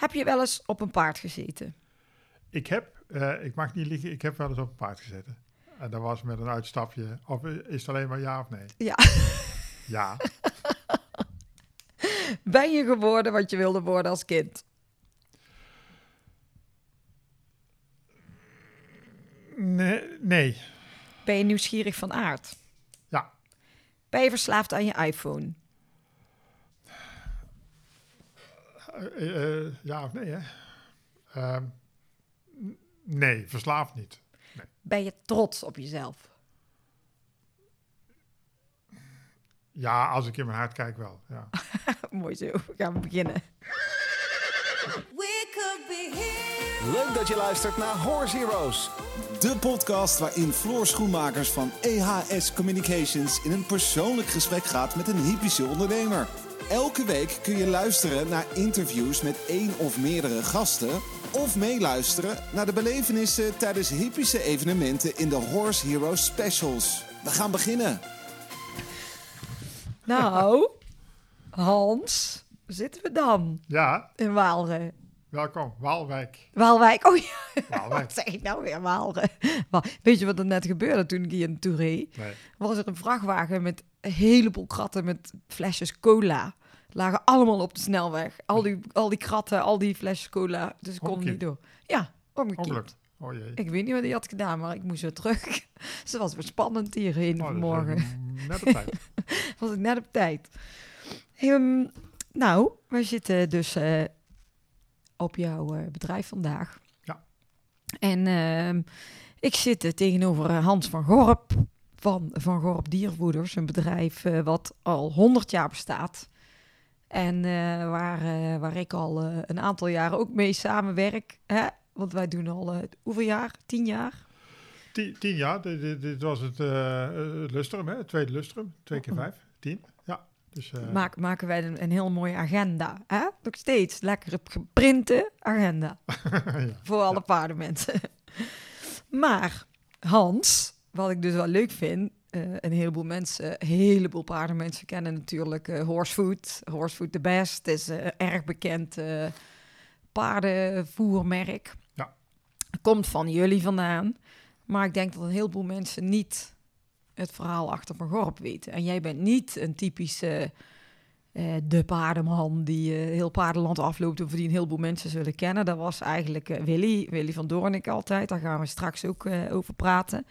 Heb je wel eens op een paard gezeten? Ik heb, eh, ik mag niet liegen, ik heb wel eens op een paard gezeten. En dat was met een uitstapje. Of is het alleen maar ja of nee? Ja. Ja. Ben je geworden wat je wilde worden als kind? Nee. nee. Ben je nieuwsgierig van aard? Ja. Ben je verslaafd aan je iPhone? Eh, eh, ja of nee, hè? Ehm, nee, verslaafd niet. Ben je trots op jezelf? Ja, als ik in mijn hart kijk wel. Ja. Mooi zo, gaan we beginnen. We could be here. Leuk dat je luistert naar Horse Heroes. De podcast waarin Floor Schoenmakers van EHS Communications in een persoonlijk gesprek gaat met een hypische ondernemer. Elke week kun je luisteren naar interviews met één of meerdere gasten. Of meeluisteren naar de belevenissen tijdens hypische evenementen in de Horse Heroes Specials. We gaan beginnen. Nou, Hans, zitten we dan? ja, In Waalre. welkom. Waalwijk. Waalwijk. Oh ja, wat Waalwijk. zeg ik nou weer, Waalre? Wa- Weet je wat er net gebeurde toen ik hier naartoe reed? Nee. Was er een vrachtwagen met een heleboel kratten met flesjes cola. Lagen allemaal op de snelweg. Al die, al die kratten, al die flesjes cola. Dus ik kon niet door. Ja, omgekeerd. Oh jee. Ik weet niet wat hij had gedaan, maar ik moest weer terug. Ze was weer spannend hierheen Oh, vanmorgen. Net op tijd. was ik net op tijd. Ehm, nou, we zitten dus eh, op jouw eh, bedrijf vandaag. Ja. En ehm, ik zit eh, tegenover Hans van Gorp van Van Gorp Diervoeders. Een bedrijf wat al 100 jaar bestaat. En eh, waar, eh, waar ik al eh, een aantal jaren ook mee samenwerk. Hè? Want wij doen al hoeveel jaar? Tien jaar? Tien, tien jaar. Dit, dit, dit was het, het lustrum, hè? Het tweede lustrum. Twee keer vijf. Tien. Ja. Dus, Maak, maken wij een, een heel mooie agenda. Hè? Nog steeds lekker geprinte agenda. ja. Voor alle paardenmensen. Maar Hans, wat ik dus wel leuk vind... eh, een heleboel mensen, een heleboel paardenmensen kennen natuurlijk eh, Horsefood. Horsefood the Best is een erg bekend eh, paardenvoermerk. Ja. Komt van jullie vandaan. Maar ik denk dat een heleboel mensen niet het verhaal achter Van Gorp weten. En jij bent niet een typische eh, de paardenman die eh, heel paardenland afloopt... of die een heleboel mensen zullen kennen. Dat was eigenlijk eh, Willy, Willy van Doornik altijd. Daar gaan we straks ook eh, over praten.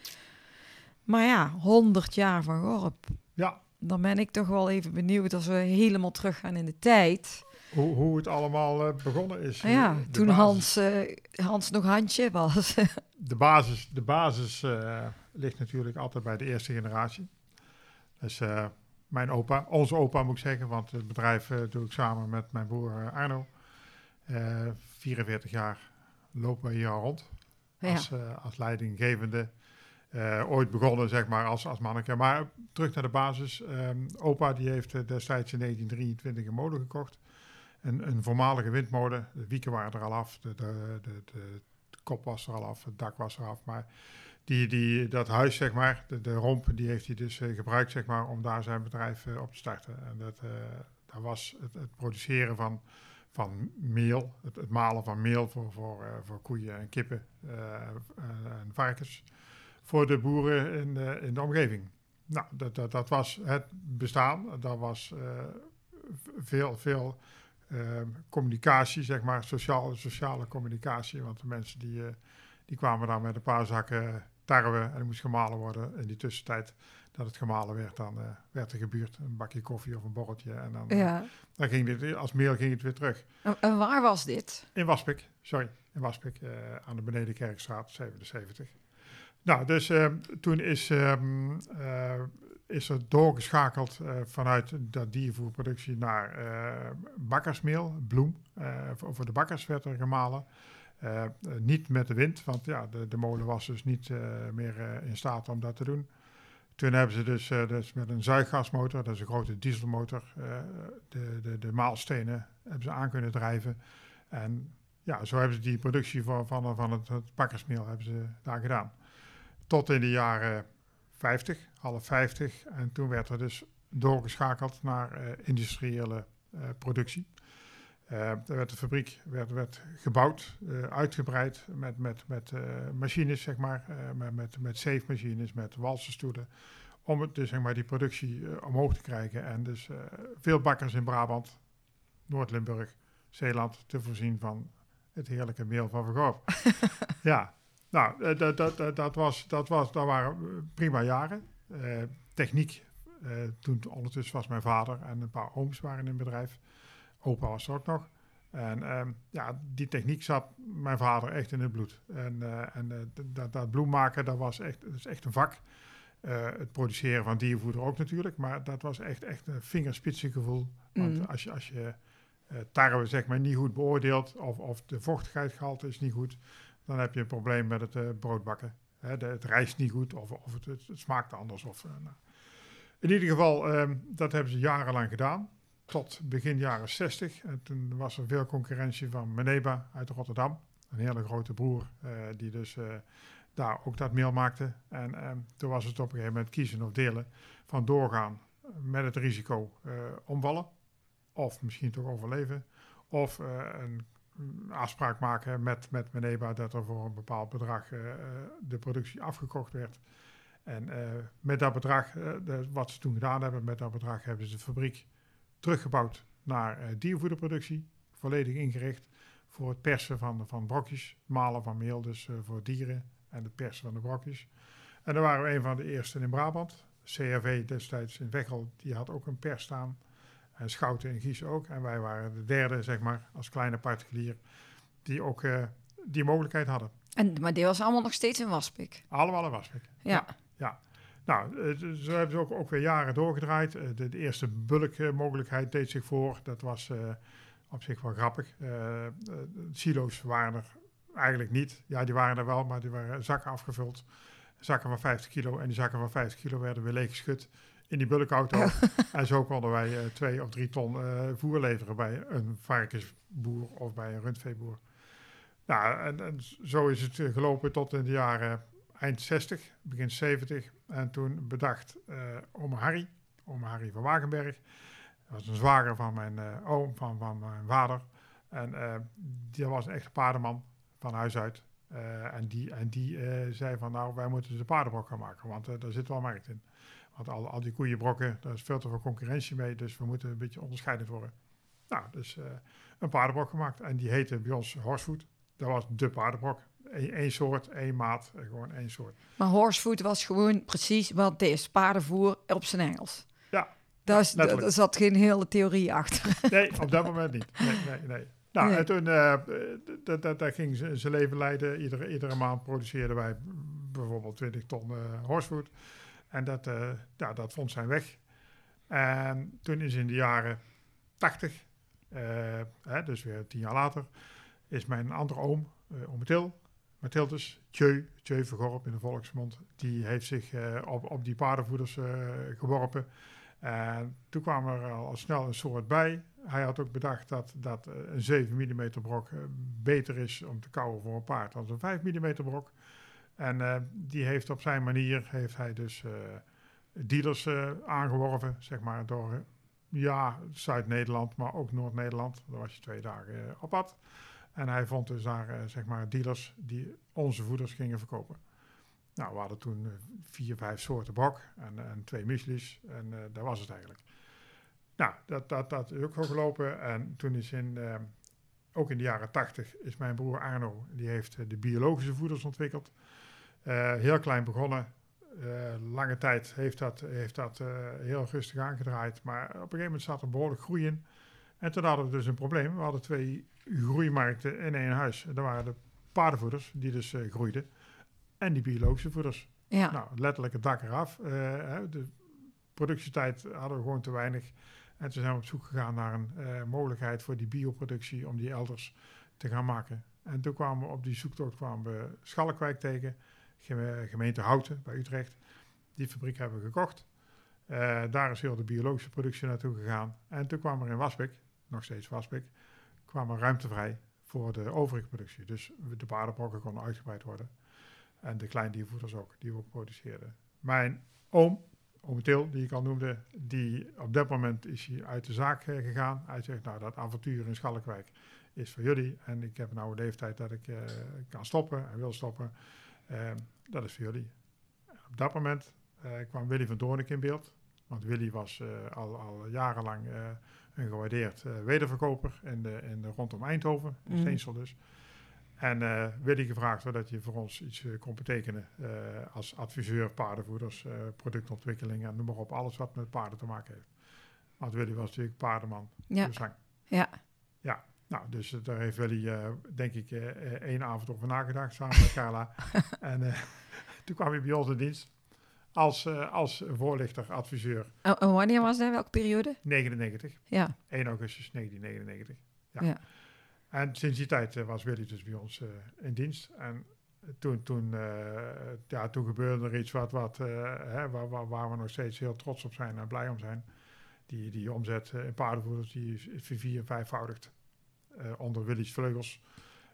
Maar ja, 100 jaar Van Gorp. ja. Dan ben ik toch wel even benieuwd als we helemaal teruggaan in de tijd. Hoe, hoe het allemaal eh, begonnen is. Ja, Eh, de toen basis- Hans, eh, Hans nog handje was. De basis, de basis ligt natuurlijk altijd bij de eerste generatie. Dus mijn opa, onze opa moet ik zeggen, want het bedrijf doe ik samen met mijn broer Arno. Eh 44 jaar lopen we hier al rond ja. als, als leidinggevende. Eh, ooit begonnen zeg maar als, als manneke. Maar terug naar de basis. Ehm, opa die heeft eh, destijds in 1923 een molen gekocht. Een, een voormalige windmolen. De wieken waren er al af. De, de, de, de, kop was er al af. Het dak was er af. Maar die, die, dat huis zeg maar, de, de romp, die heeft hij dus eh, gebruikt zeg maar om daar zijn bedrijf op te starten. En dat, dat was het, het produceren van, van meel. Het, het malen van meel voor, voor, voor koeien en kippen en varkens voor de boeren in de, in de omgeving. Nou, dat, dat, dat was het bestaan. Dat was eh, veel, veel eh, communicatie, zeg maar, sociale, sociale communicatie. Want de mensen die, eh, die kwamen daar met een paar zakken tarwe en er moest gemalen worden. In die tussentijd dat het gemalen werd, dan eh, werd er gebuurd een bakje koffie of een borreltje. En dan, eh, ja. dan ging dit, als meel ging het weer terug. En, waar was dit? In Waspik, sorry, in Waspik, eh, aan de Benedenkerkstraat 77. Nou, dus ehm, toen is, ehm, eh, is er doorgeschakeld eh, vanuit dat diervoerproductie naar eh, bakkersmeel, bloem. Voor, voor de bakkers werd er gemalen. Niet met de wind, want ja, de, de molen was dus niet meer in staat om dat te doen. Toen hebben ze dus, dus met een zuiggasmotor, dat is een grote dieselmotor, de, de, de maalstenen hebben ze aan kunnen drijven. En ja, zo hebben ze die productie van, van, van het, het bakkersmeel hebben ze daar gedaan. Tot in de jaren 50, half 50. En toen werd er dus doorgeschakeld naar eh, industriële eh, productie. Eh, er werd de fabriek werd, werd gebouwd, uitgebreid met, met, met machines, zeg maar, met, met, met zeefmachines, met walsenstoelen, om het, dus, zeg maar, die productie omhoog te krijgen. En dus veel bakkers in Brabant, Noord-Limburg, Zeeland te voorzien van het heerlijke meel van Vergorp. ja, nou, eh, dat, dat, dat, was, dat, was, dat waren eh, prima jaren. Eh, techniek, toen ondertussen was mijn vader en een paar ooms waren in het bedrijf. Opa was er ook nog. En ehm, ja, die techniek zat mijn vader echt in het bloed. En, en dat, dat bloem maken, dat was echt, dat is echt een vak. Het produceren van diervoeder ook natuurlijk. Maar dat was echt, echt een vingerspitsengevoel. Want Mm. als je, als je tarwe zeg maar niet goed beoordeelt... Of, of de vochtigheidsgehalte is niet goed... dan heb je een probleem met het eh, broodbakken. Hè, het rijst niet goed of, of het, het, smaakt anders. Of, eh, nou. In ieder geval, ehm, dat hebben ze jarenlang gedaan. Tot begin jaren 60. En toen was er veel concurrentie van Meneba uit Rotterdam. Een hele grote broer eh, die dus daar ook dat meel maakte. En ehm, toen was het op een gegeven moment kiezen of delen van doorgaan met het risico omvallen. Of misschien toch overleven. Of een afspraak maken met, met Meneba dat er voor een bepaald bedrag eh, de productie afgekocht werd. En eh, met dat bedrag, eh, wat ze toen gedaan hebben, met dat bedrag hebben ze de fabriek teruggebouwd naar diervoederproductie. Volledig ingericht voor het persen van, van brokjes, malen van meel, dus voor dieren en het persen van de brokjes. En daar waren we een van de eerste in Brabant. CRV destijds in Veghel, die had ook een pers staan. En Schouten en Gies ook. En wij waren de derde, zeg maar, als kleine particulier, die ook eh, die mogelijkheid hadden. En, maar die was allemaal nog steeds in Waspik. Allemaal in Wasbeek. Ja. Nou, eh, zo hebben ze ook, ook weer jaren doorgedraaid. Eh, de, de eerste bulkmogelijkheid deed zich voor. Dat was op zich wel grappig. Eh, silo's waren er eigenlijk niet. Ja, die waren er wel, maar die waren zakken afgevuld. Zakken van 50 kilo. En die zakken van 50 kilo werden weer leeggeschud in die bulkauto. en zo konden wij eh, twee of drie ton eh, voer leveren bij een varkensboer of bij een rundveeboer. Nou, en, en zo is het eh, gelopen tot in de jaren eind 60, begin 70. En toen bedacht eh oma Harry, oma Harry van Wagenberg. Dat was een zwager van mijn oom, van, van mijn vader. En die was een echte paardenman van huis uit. En die, en die zei van nou, wij moeten de paardenbrok gaan maken, want daar zit wel markt in. Want al, al die koeienbrokken, daar is veel te veel concurrentie mee, dus we moeten een beetje onderscheidend worden. Nou, dus eh, een paardenbrok gemaakt en die heette bij ons Horsefood. Dat was de paardenbrok. Eén één soort, één maat, gewoon één soort. Maar horsefood was gewoon precies wat is. Paardenvoer op zijn Engels. Ja, Daar, is, letterlijk. daar zat geen hele theorie achter. Nee, op dat moment niet. Nee, nee, nee. Nou, Nee. en toen eh, d- d- d- daar ging ze zijn leven leiden. Iedere, iedere maand produceerden wij bijvoorbeeld 20 ton horsefood. En dat, eh, ja, dat vond zijn weg. En toen is in de jaren 80, eh, dus weer tien jaar later, is mijn andere oom, eh oom Til, Mathildes, Tjeu, Tjeu Vergorp in de volksmond, die heeft zich op, op die paardenvoeders geworpen. En toen kwam er al snel een soort bij. Hij had ook bedacht dat, dat een 7 mm brok beter is om te kouwen voor een paard dan een 5 mm brok. En eh, die heeft op zijn manier, heeft hij dus eh, dealers eh, aangeworven, zeg maar, door ja, Zuid-Nederland, maar ook Noord-Nederland. Daar was je twee dagen op pad. En hij vond dus daar, zeg maar, dealers die onze voeders gingen verkopen. Nou, we hadden toen vier, vijf soorten brok en, en twee muesli's. En dat was het eigenlijk. Nou, dat, dat, dat is ook gelopen. En toen is in, ook in de jaren tachtig, is mijn broer Arno, die heeft de biologische voeders ontwikkeld. Eh, heel klein begonnen. Eh, lange tijd heeft dat, heeft dat eh, heel rustig aangedraaid. Maar op een gegeven moment zat er behoorlijk groei in. En toen hadden we dus een probleem. We hadden twee groeimarkten in één huis. En dat waren de paardenvoeders, die dus groeiden. En die biologische voeders. Ja. Nou, letterlijk het dak eraf. De productietijd hadden we gewoon te weinig. En toen zijn we op zoek gegaan naar een mogelijkheid voor die bioproductie om die elders te gaan maken. En toen kwamen we op die zoektocht kwamen we Schalkwijk tegen, gemeente Houten bij Utrecht. Die fabriek hebben we gekocht. Eh, daar is heel de biologische productie naartoe gegaan. En toen kwam er in Wasbeek, nog steeds Wasbeek, kwam ruimte vrij voor de overige productie. Dus de paardenbrokken konden uitgebreid worden. En de kleindiervoeders ook, die we ook produceerden. Mijn oom, Oom die ik al noemde, die op dat moment is hij uit de zaak eh, gegaan. Hij zegt, nou, dat avontuur in Schalkwijk is voor jullie. En ik heb nou een leeftijd dat ik eh, kan stoppen en wil stoppen. Ehm, dat is voor jullie. Op dat moment eh, kwam Willy van Doornik in beeld. Want Willy was eh, al, al jarenlang eh, een gewaardeerd wederverkoper in de, in de, rondom Eindhoven, in Mhm. Steensel dus. En Willy gevraagd of dat je voor ons iets kon betekenen als adviseur, paardenvoeders, productontwikkeling en noem maar op, alles wat met paarden te maken heeft. Want Willy was natuurlijk paardenman, Ja, dus ja. Ja, nou, dus eh, daar heeft Willy, eh, denk ik, eh, één avond over nagedacht samen met Carla. en toen kwam hij bij ons in dienst als, als voorlichter, adviseur, En, en wanneer was dat? Welke periode? 99, Ja, 1 augustus 1999. Ja. Ja. En sinds die tijd was Willy dus bij ons in dienst. En toen, toen, ja, toen gebeurde er iets wat, wat, hè, waar, waar, waar we nog steeds heel trots op zijn en blij om zijn. Die, die omzet in paardenvoeders die vier, vijfvoudigd onder Willy's vleugels.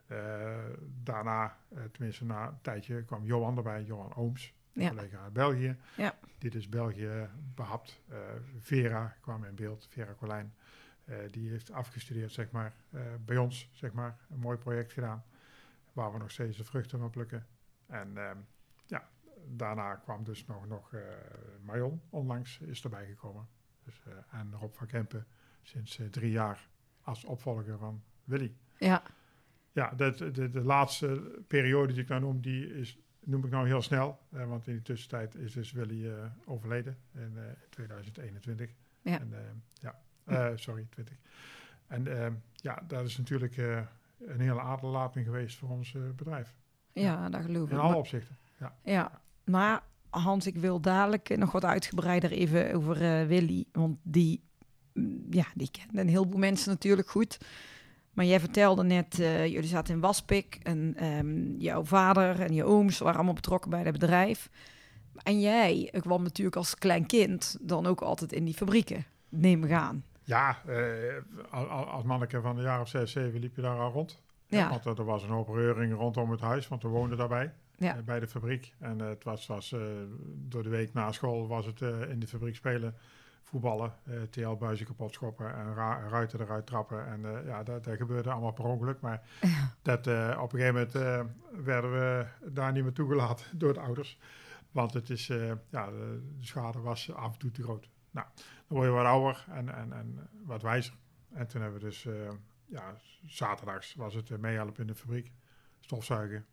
Eh, daarna, eh, tenminste na een tijdje, kwam Johan erbij, Johan Ooms, Ja. collega uit België. Ja. Die dus België behapt. Eh, Vera kwam in beeld, Vera Colijn. Eh, die heeft afgestudeerd, zeg maar, eh, bij ons, zeg maar, een mooi project gedaan. Waar we nog steeds de vruchten van plukken. En ehm, ja, daarna kwam dus nog, nog eh Marion onlangs is erbij gekomen. Dus, eh, en Rob van Kempen sinds eh, drie jaar als opvolger van Willy. ja, Ja, de, de, de laatste periode die ik nou noem, die is, noem ik nou heel snel. eh, want in de tussentijd is dus Willy eh, overleden in eh, 2021. Ja. En, eh, ja. Eh, sorry, 20. En eh, ja, dat is natuurlijk eh, een hele aderlating geweest voor ons eh, bedrijf. ja, dat geloof ik. In alle Maar- opzichten. Ja. Ja, maar Hans, ik wil dadelijk eh, nog wat uitgebreider even over eh, Willy. Want die, mm, ja, die kennen een heleboel mensen natuurlijk goed. Maar jij vertelde net, eh, jullie zaten in Waspik en ehm, jouw vader en je ooms waren allemaal betrokken bij het bedrijf. En jij kwam natuurlijk als klein kind dan ook altijd in die fabrieken, neem ik aan. Ja, eh, al- al- als manneke van een jaar of zes, zeven liep je daar al rond. Ja. Want er was een hoop reuring rondom het huis, want we woonden daarbij. Ja. eh, bij de fabriek. En eh, het was, was eh, door de week na school was het eh, in de fabriek spelen, voetballen, eh TL-buizen kapot schoppen en ra- ruiten eruit trappen. En eh, ja, dat, dat gebeurde allemaal per ongeluk. Maar dat, eh, op een gegeven moment werden we daar niet meer toegelaten door de ouders. Want het is, ja, de, de schade was af en toe te groot. Nou, dan word je wat ouder en, en, en wat wijzer. En toen hebben we dus, ja, zaterdags was het eh, meehelpen in de fabriek. Stofzuigen,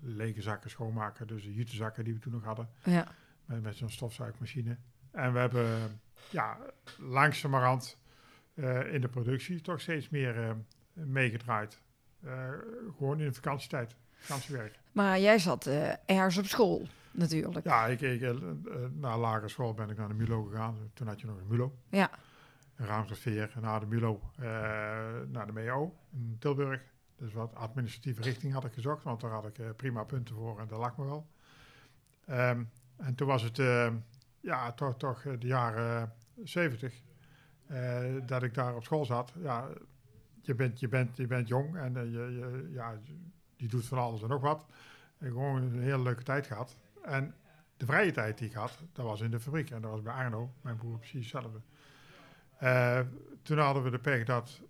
lege zakken schoonmaken. Dus de jutezakken die we toen nog hadden. Ja, Met, met zo'n stofzuigmachine. En we hebben, ja, langzamerhand eh, in de productie toch steeds meer eh, meegedraaid. Eh, gewoon in de vakantietijd, vakantiewerk. maar jij zat ergens op school natuurlijk. Ja, ik, ik, na lagere school ben ik naar de MULO gegaan. Toen had je nog een MULO. Ja. En na de MULO naar de MEO in Tilburg. Dus wat administratieve richting had ik gezocht. Want daar had ik prima punten voor en dat lag me wel. Ehm, en toen was het ja, toch, toch eh, de jaren zeventig. eh, dat ik daar op school zat. Ja, je bent, je bent, je bent jong en eh, je, je, ja, je doet van alles en nog wat. En gewoon een hele leuke tijd gehad. En de vrije tijd die ik had, dat was in de fabriek. En dat was bij Arno, mijn broer, precies hetzelfde. Toen hadden we de pech dat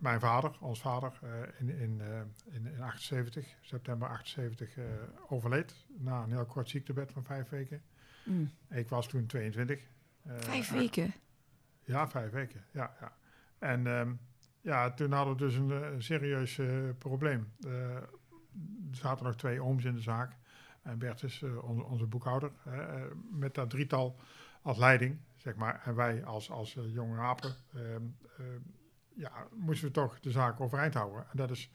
mijn vader, ons vader, in, in, in, in 78, september 78, eh, overleed. Na een heel kort ziektebed van vijf weken. Mm. Ik was toen 22. eh, Vijf weken. Ja, vijf weken. Ja, ja. En ehm, ja, toen hadden we dus een, eh, een serieus eh, probleem. Eh, er zaten nog twee ooms in de zaak. En Bert is onze, onze boekhouder. hè, eh, met dat drietal als leiding, zeg maar. En wij als, als jonge apen. ehm, ehm, ja, moesten we toch de zaak overeind houden. En dat is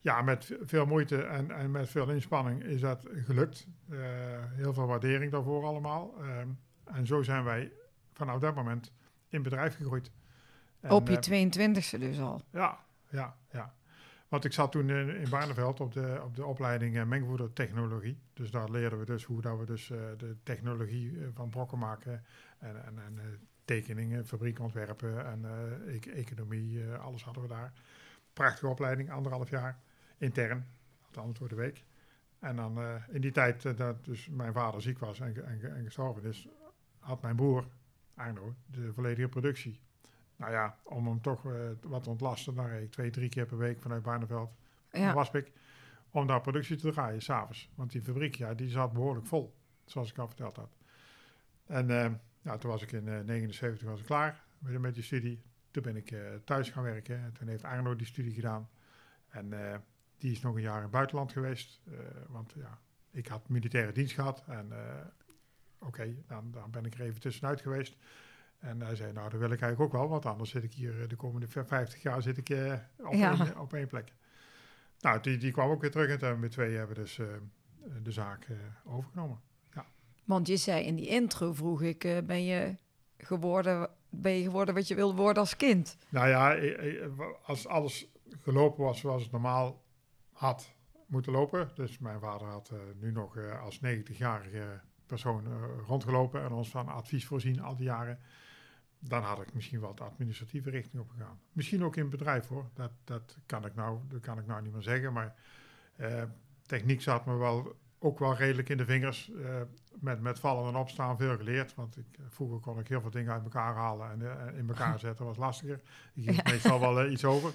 ja, met ve- veel moeite en, en met veel inspanning is dat gelukt. Eh, heel veel waardering daarvoor allemaal. Ehm, en zo zijn wij vanaf dat moment in bedrijf gegroeid. En, Op je eh, 22e dus al. ja, ja, ja. Want ik zat toen in, in Barneveld op de, op de opleiding eh, mengvoedertechnologie. Dus daar leerden we dus hoe dat we dus, eh, de technologie eh, van brokken maken. En, en, en eh, tekeningen, fabriekontwerpen en eh, e- economie, eh, alles hadden we daar. Prachtige opleiding, anderhalf jaar, intern, althans door de week. En dan eh, in die tijd eh, dat dus mijn vader ziek was en, en, en gestorven is, had mijn broer, Arno, de volledige productie. Nou ja, om hem toch eh, wat te ontlasten, dan reed ik twee, drie keer per week vanuit Barneveld naar Ja. Waspik, om daar productie te draaien, s'avonds. Want die fabriek, ja, die zat behoorlijk vol, zoals ik al verteld had. En ja, toen was ik in 1979 was ik klaar met, met die studie. Toen ben ik thuis gaan werken. En toen heeft Arno die studie gedaan. En die is nog een jaar in het buitenland geweest. eh, want ja, ik had militaire dienst gehad. En eh, oké, dan, dan ben ik er even tussenuit geweest. En hij zei, nou, dat wil ik eigenlijk ook wel. Want anders zit ik hier eh, de komende v- 50 jaar zit ik, op, Ja. één, op één plek. Nou, die, die kwam ook weer terug. En toen hebben we twee hebben dus de zaak overgenomen. Want je zei in die intro, vroeg ik, ben, je geworden, ben je geworden wat je wilde worden als kind? Nou ja, als alles gelopen was zoals het normaal had moeten lopen. Dus mijn vader had eh, nu nog eh, als 90-jarige persoon eh, rondgelopen en ons van advies voorzien al die jaren. Dan had ik misschien wel de administratieve richting opgegaan. Misschien ook in het bedrijf hoor. Dat, dat, kan, ik nou, dat kan ik nou niet meer zeggen. Maar techniek zat me wel ook wel redelijk in de vingers. met, met vallen en opstaan veel geleerd. Want ik, vroeger kon ik heel veel dingen uit elkaar halen en in elkaar zetten. was lastiger. Ik hield meestal wel iets over.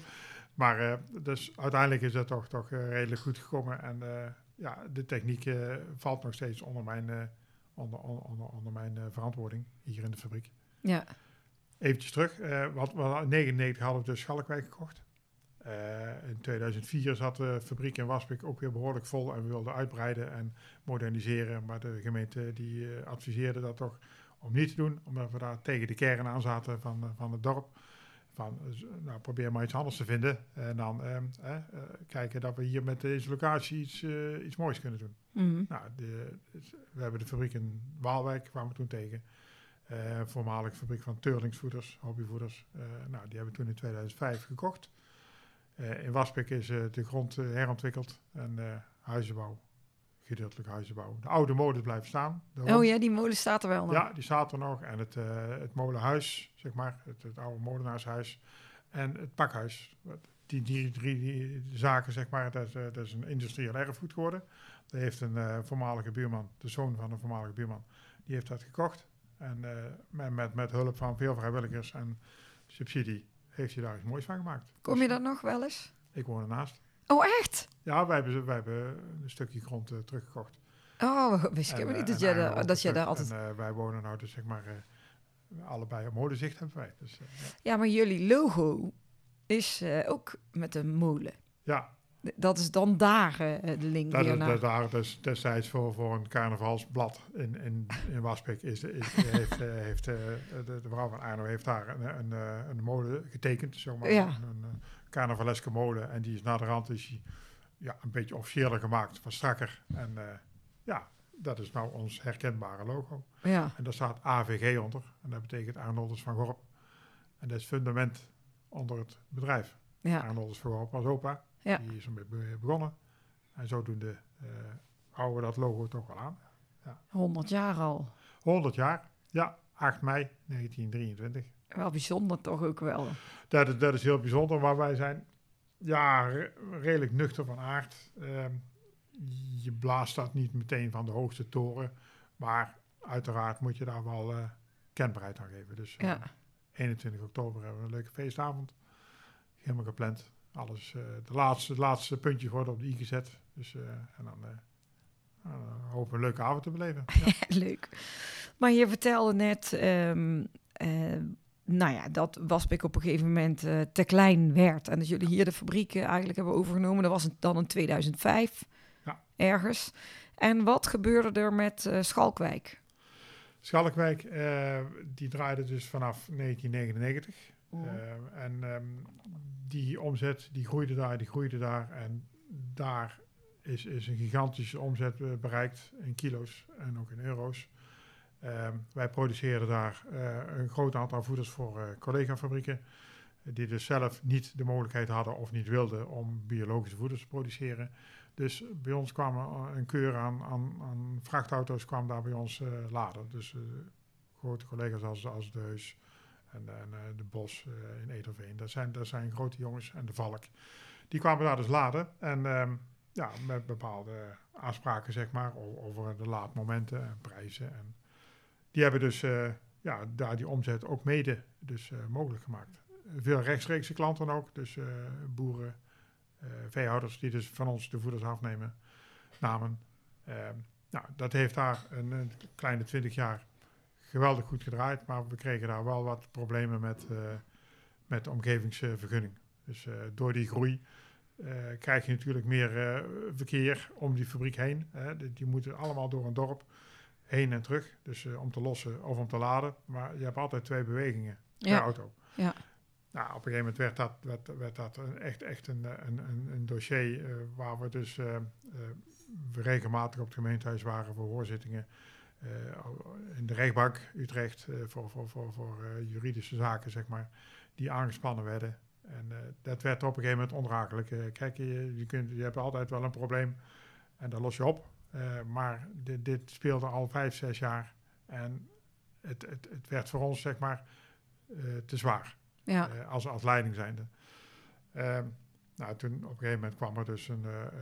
Maar eh, dus uiteindelijk is het toch, toch eh, redelijk goed gekomen. En eh, ja, de techniek valt nog steeds onder mijn, onder, onder, onder, mijn verantwoording hier in de fabriek. Ja, Eventjes terug, wat, wat, in 1999 hadden we dus Schalkwijk gekocht. In 2004 zat de fabriek in Waspik ook weer behoorlijk vol en we wilden uitbreiden en moderniseren. Maar de gemeente die adviseerde dat toch om niet te doen, omdat we daar tegen de kern aan zaten van, van het dorp. Van, nou, probeer maar iets anders te vinden en dan eh, eh, kijken dat we hier met deze locatie iets, eh, iets moois kunnen doen. Mhm. Nou, de, we hebben de fabriek in Waalwijk, kwamen we toen tegen. Eh voormalige fabriek van Teurlingsvoeders, hobbyvoeders. Eh, nou, die hebben we toen in 2005 gekocht. In Waspik is de grond herontwikkeld en huizenbouw, gedeeltelijk huizenbouw. De oude molen blijft staan. Oh ja, die molen staat er wel nog. ja, die staat er nog. En het, eh, het molenhuis, zeg maar, het, het oude molenaarshuis. En het pakhuis. Die, die drie die zaken, zeg maar, dat, is, eh, dat is een industrieel erfgoed geworden. Dat heeft een eh, voormalige buurman, de zoon van een voormalige buurman, die heeft dat gekocht. En met, met, met hulp van veel vrijwilligers en subsidie heeft hij daar iets moois van gemaakt. Kom je dat nog wel eens? Ik woon ernaast. Oh, echt? Ja, wij hebben, wij hebben een stukje grond eh, teruggekocht. Oh, wist ik helemaal eh, niet dat en jij, daar, dat jij daar altijd... En eh, wij wonen nou dus zeg maar eh, allebei op molenzicht hebben wij. Dus, eh, ja. Ja, maar jullie logo is eh, ook met een molen. ja, Dat is dan daar eh, de link dat weer naar. dat daar dus destijds voor, voor een carnavalsblad in, in, in Waspik is, is, heeft, eh, heeft eh, de, de vrouw van Arno heeft daar een, een, een molen getekend, zomaar Ja. een, een, carnavaleske molen. En die is naar de rand is die, ja, een beetje officiëler gemaakt, wat strakker. En ja, dat is nou ons herkenbare logo. Ja, En daar staat AVG onder. En dat betekent Arnoldus van Gorp. En dat is fundament onder het bedrijf. ja, Arnoldus van Gorp was opa. Ja. Die is ermee be- begonnen. En zodoende eh houden we dat logo toch wel aan. 100 jaar al. 100 jaar. Ja, 8 mei 1923. Wel bijzonder toch ook wel. Dat, is- dat is heel bijzonder. Maar wij zijn ja, re- redelijk nuchter van aard. Ehm, je blaast dat niet meteen van de hoogste toren. Maar uiteraard moet je daar wel eh, kenbaarheid aan geven. Dus eh, Ja, 21 oktober hebben we een leuke feestavond. Helemaal gepland. Alles, eh de laatste, het laatste puntje wordt op de i gezet. Dus, eh, en dan eh, nou, dan hopen we een leuke avond te beleven. Ja. leuk. Maar je vertelde net, ehm, eh, nou ja, dat Waspik op een gegeven moment te klein werd. En dat jullie hier de fabriek eigenlijk hebben overgenomen. Dat was het dan in 2005, Ja. ergens. En wat gebeurde er met Schalkwijk? Schalkwijk, die draaide dus vanaf 1999. Eh, en ehm, die omzet, die groeide daar, die groeide daar. En daar is, is een gigantische omzet eh, bereikt in kilo's en ook in euro's. Ehm, wij produceren daar eh, een groot aantal voeders voor eh collega-fabrieken. Die dus zelf niet de mogelijkheid hadden of niet wilden om biologische voeders te produceren. Dus bij ons kwam een keur aan, aan, aan vrachtauto's kwam daar bij ons eh, laden. Dus grote collega's als, als de Heus en, eh, de Bos eh, in Ederveen. Dat zijn, dat zijn grote jongens en de Valk. Die kwamen daar dus laden. En ehm, ja, met bepaalde afspraken zeg maar over de laadmomenten en prijzen. En die hebben dus eh, ja, daar die omzet ook mede dus, mogelijk gemaakt. Veel rechtstreekse klanten ook, dus boeren, eh, veehouders die dus van ons de voeders afnemen, namen. Ehm, nou, dat heeft daar een, een kleine twintig jaar geweldig goed gedraaid, maar we kregen daar wel wat problemen met, eh, met de omgevingsvergunning. Dus eh, door die groei eh, krijg je natuurlijk meer verkeer om die fabriek heen. Hè. Die, die moeten allemaal door een dorp heen en terug. Dus om te lossen of om te laden. Maar je hebt altijd twee bewegingen per Ja. auto. Ja. Nou, op een gegeven moment werd dat, werd, werd dat een- echt, echt een, een, een, dossier waar we dus we regelmatig op het gemeentehuis waren voor hoorzittingen. Eh, in de rechtbank Utrecht eh, voor, voor, voor, voor eh, juridische zaken, zeg maar, die aangespannen werden. En dat werd op een gegeven moment onrakelijk. Kijk, je, je, kunt, je hebt altijd wel een probleem en dat los je op. Maar dit, dit speelde al vijf, zes jaar. En het, het, het werd voor ons, zeg maar, te zwaar. Ja. als, als leiding zijnde. Ehm, nou, toen op een gegeven moment kwam er dus een, eh, eh,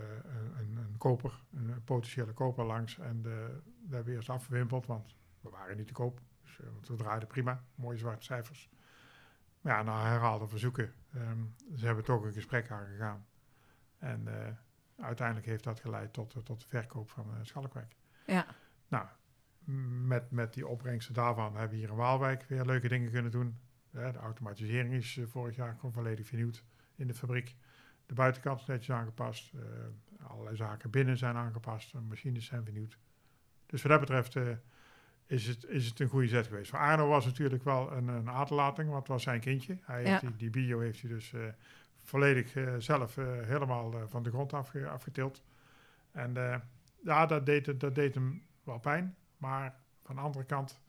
een, een, koper, een potentiële koper langs. En de, we hebben eerst afgewimpeld, want we waren niet te koop. Dus, eh, want we draaiden prima, mooie zwarte cijfers. Maar ja, na herhaalde verzoeken, ehm, ze hebben toch een gesprek aangegaan. En eh, uiteindelijk heeft dat geleid tot, eh, tot de verkoop van eh Schalkwijk. Ja. Nou, met, met die opbrengsten daarvan hebben we hier in Waalwijk weer leuke dingen kunnen doen. De automatisering is eh, vorig jaar gewoon volledig vernieuwd in de fabriek. De buitenkant is netjes aangepast. eh, allerlei zaken binnen zijn aangepast. De machines zijn vernieuwd. Dus wat dat betreft eh, is, het, is het een goede zet geweest. Voor Arno was natuurlijk wel een, een aderlating, want het was zijn kindje. Hij heeft die, die bio heeft hij dus eh, volledig eh, zelf eh, helemaal eh, van de grond afge, afgetild. En eh, ja, dat deed, dat deed hem wel pijn. Maar van de andere kant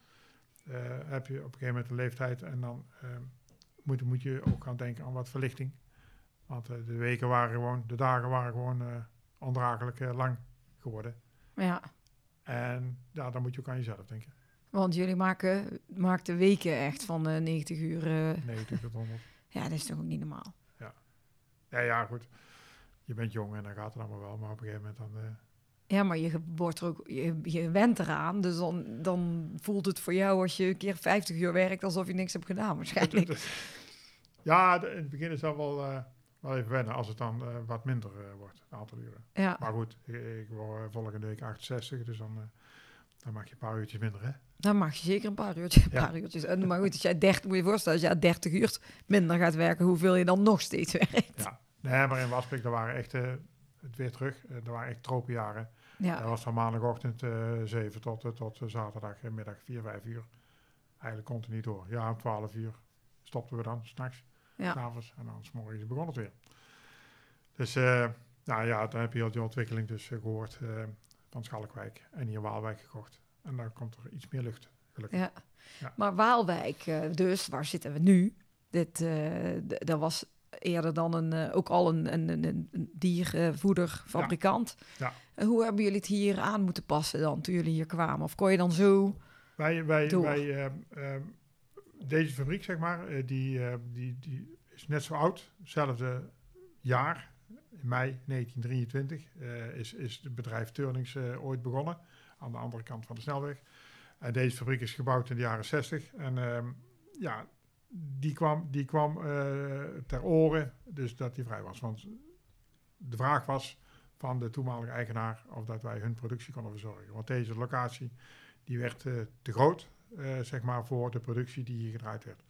eh, heb je op een gegeven moment een leeftijd en dan eh, moet, moet je ook gaan denken aan wat verlichting. Want eh, de weken waren gewoon, de dagen waren gewoon eh ondraaglijk eh, lang geworden. ja. En ja, dan moet je ook aan jezelf denken. Want jullie maken, maakten weken echt van eh 90 uur. eh, 90 tot 100. ja, dat is toch ook niet normaal. Ja, ja, goed. Je bent jong en dan gaat het allemaal wel. Maar op een gegeven moment dan... Ja, maar je wordt er ook, je, je went eraan. Dus dan, dan voelt het voor jou als je een keer 50 uur werkt alsof je niks hebt gedaan waarschijnlijk. ja, de- in het begin is dat wel, wel even wennen als het dan eh, wat minder eh, wordt, een aantal uren. Ja, Maar goed, ik, ik word volgende week 68, dus dan, eh, dan mag je een paar uurtjes minder, hè? dan mag je zeker een paar uurtjes. Een Ja. paar uurtjes. En, maar goed, als jij 30, moet je je voorstellen, als jij 30 uur minder gaat werken, hoeveel je dan nog steeds werkt. Ja. Nee, maar in Waspik, daar waren echt, eh, het weer terug, eh, er waren echt tropenjaren. Ja, Dat was van maandagochtend eh 7 tot, eh, tot eh, zaterdagmiddag 4, 5 uur. Eigenlijk continu door. Ja, om 12 uur stopten we dan, s'nachts, ja. s'avonds. En dan 's morgens begon het weer. Dus, eh, nou ja, dan heb je al die ontwikkeling dus eh, gehoord eh, van Schalkwijk en hier Waalwijk gekocht. En dan komt er iets meer lucht, gelukkig. Ja. Ja. Maar Waalwijk, dus, waar zitten we nu? Dit, dat was eerder dan een, ook al een, een, een, diervoederfabrikant. Ja. En hoe hebben jullie het hier aan moeten passen dan, toen jullie hier kwamen? Of kon je dan zo... Wij, wij, Door. wij ehm, ehm, deze fabriek, zeg maar, eh, die, eh, die, die is net zo oud. Hetzelfde jaar, in mei 1923, eh, is, is het bedrijf Turnings ooit begonnen. Aan de andere kant van de snelweg. En deze fabriek is gebouwd in de jaren 60. En ehm, ja, die kwam, die kwam ter oren, dus dat die vrij was. Want de vraag was van de toenmalige eigenaar of dat wij hun productie konden verzorgen. Want deze locatie die werd te groot, eh, zeg maar, voor de productie die hier gedraaid werd.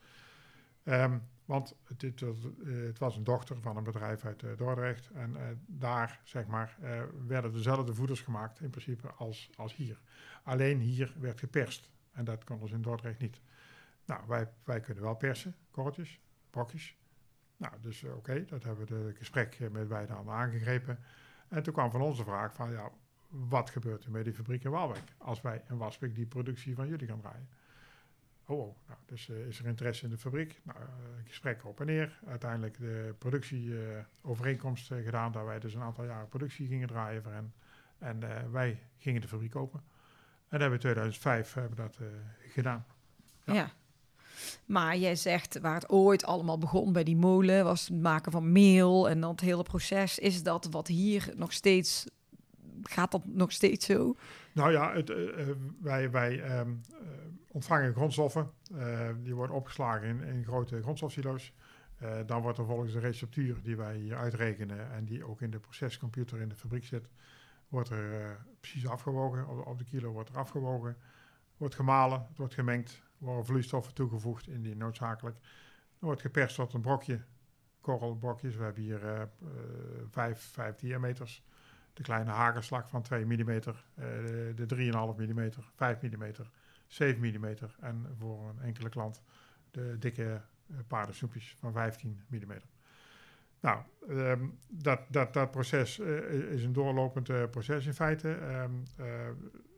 Ehm, want het, het, was, eh, het was een dochter van een bedrijf uit eh, Dordrecht. En daar, zeg maar, werden dezelfde voeders gemaakt in principe als, als hier. Alleen hier werd geperst. En dat kon dus in Dordrecht niet. Nou, wij, wij kunnen wel persen, korreltjes, brokjes. Nou, dus oké, dat hebben we de gesprek met beide handen aangegrepen. En toen kwam van ons de vraag van, ja, wat gebeurt er met die fabriek in Waalwijk als wij in Waspik die productie van jullie gaan draaien? Oh, oh nou, dus eh, is er interesse in de fabriek? Nou, eh, gesprekken op en neer. Uiteindelijk de productieovereenkomst eh, gedaan, dat wij dus een aantal jaren productie gingen draaien voor hen. En wij gingen de fabriek open. En dat hebben we in 2005 hebben dat gedaan. Ja. Ja. Maar jij zegt, waar het ooit allemaal begon bij die molen, was het maken van meel en dan het hele proces. Is dat wat hier nog steeds, gaat dat nog steeds zo? Nou ja, het, eh, eh, wij, wij, ehm, eh, ontvangen grondstoffen. Die worden opgeslagen in, in grote grondstofsilo's. Dan wordt er volgens de receptuur die wij hier uitrekenen en die ook in de procescomputer in de fabriek zit, wordt er precies afgewogen. Op, de kilo wordt er afgewogen, wordt gemalen, het wordt gemengd, worden vloeistoffen toegevoegd in die noodzakelijk. Er wordt geperst tot een brokje, korrelbrokjes. We hebben hier vijf, vijf diameters. De kleine hagelslag van 2 mm, eh, de, de 3,5 mm, 5 mm, 7 mm en voor een enkele klant de dikke eh, paardensnoepjes van 15 mm. Nou, ehm, dat, dat, dat proces eh, is een doorlopend proces in feite. Ehm, eh,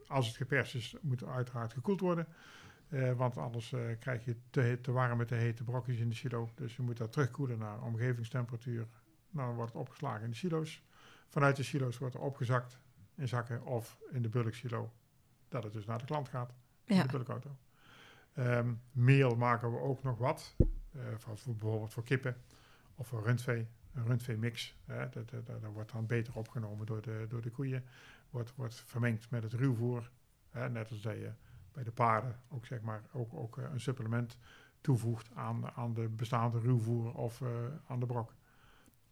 als het geperst is, moet het uiteraard gekoeld worden. Want anders krijg je te, te warme, te hete brokjes in de silo. Dus je moet dat terugkoelen naar omgevingstemperatuur. Nou, dan wordt het opgeslagen in de silo's. Vanuit de silo's wordt er opgezakt in zakken of in de bulksilo. Dat het dus naar de klant gaat in Ja. de bulkauto. Ehm, meel maken we ook nog wat. eh, voor, voor bijvoorbeeld voor kippen of voor rundvee. Een rundveemix. Hè, dat, dat, dat wordt dan beter opgenomen door de, door de koeien. Wordt, wordt vermengd met het ruwvoer. Net als dat je bij de paarden ook, zeg maar, ook, ook eh, een supplement toevoegt aan, aan de bestaande ruwvoer of eh, aan de brok.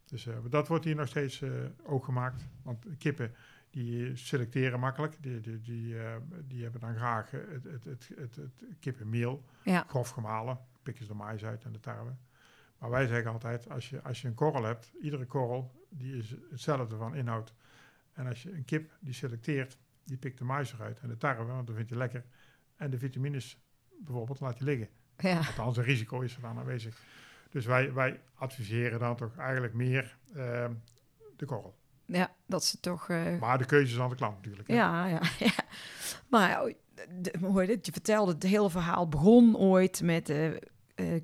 Dus eh, dat wordt hier nog steeds eh, ook gemaakt. Want kippen die selecteren makkelijk. Die, die, die, eh, die hebben dan graag het, het, het, het, het kippenmeel Ja. grof gemalen. Pikken ze de mais uit en de tarwe. Maar wij zeggen altijd, als je, als je een korrel hebt, iedere korrel die is hetzelfde van inhoud. En als je een kip die selecteert, die pikt de mais eruit en de tarwe, want dat vind je lekker. En de vitamines bijvoorbeeld laat je liggen. Ja. Althans, een risico is er dan aanwezig. Dus wij, wij adviseren dan toch eigenlijk meer ehm, de korrel. ja, dat ze toch... eh, Maar de keuze is aan de klant natuurlijk. hè. Ja, ja, ja. Maar oh, je vertelde, het hele verhaal begon ooit met eh, eh,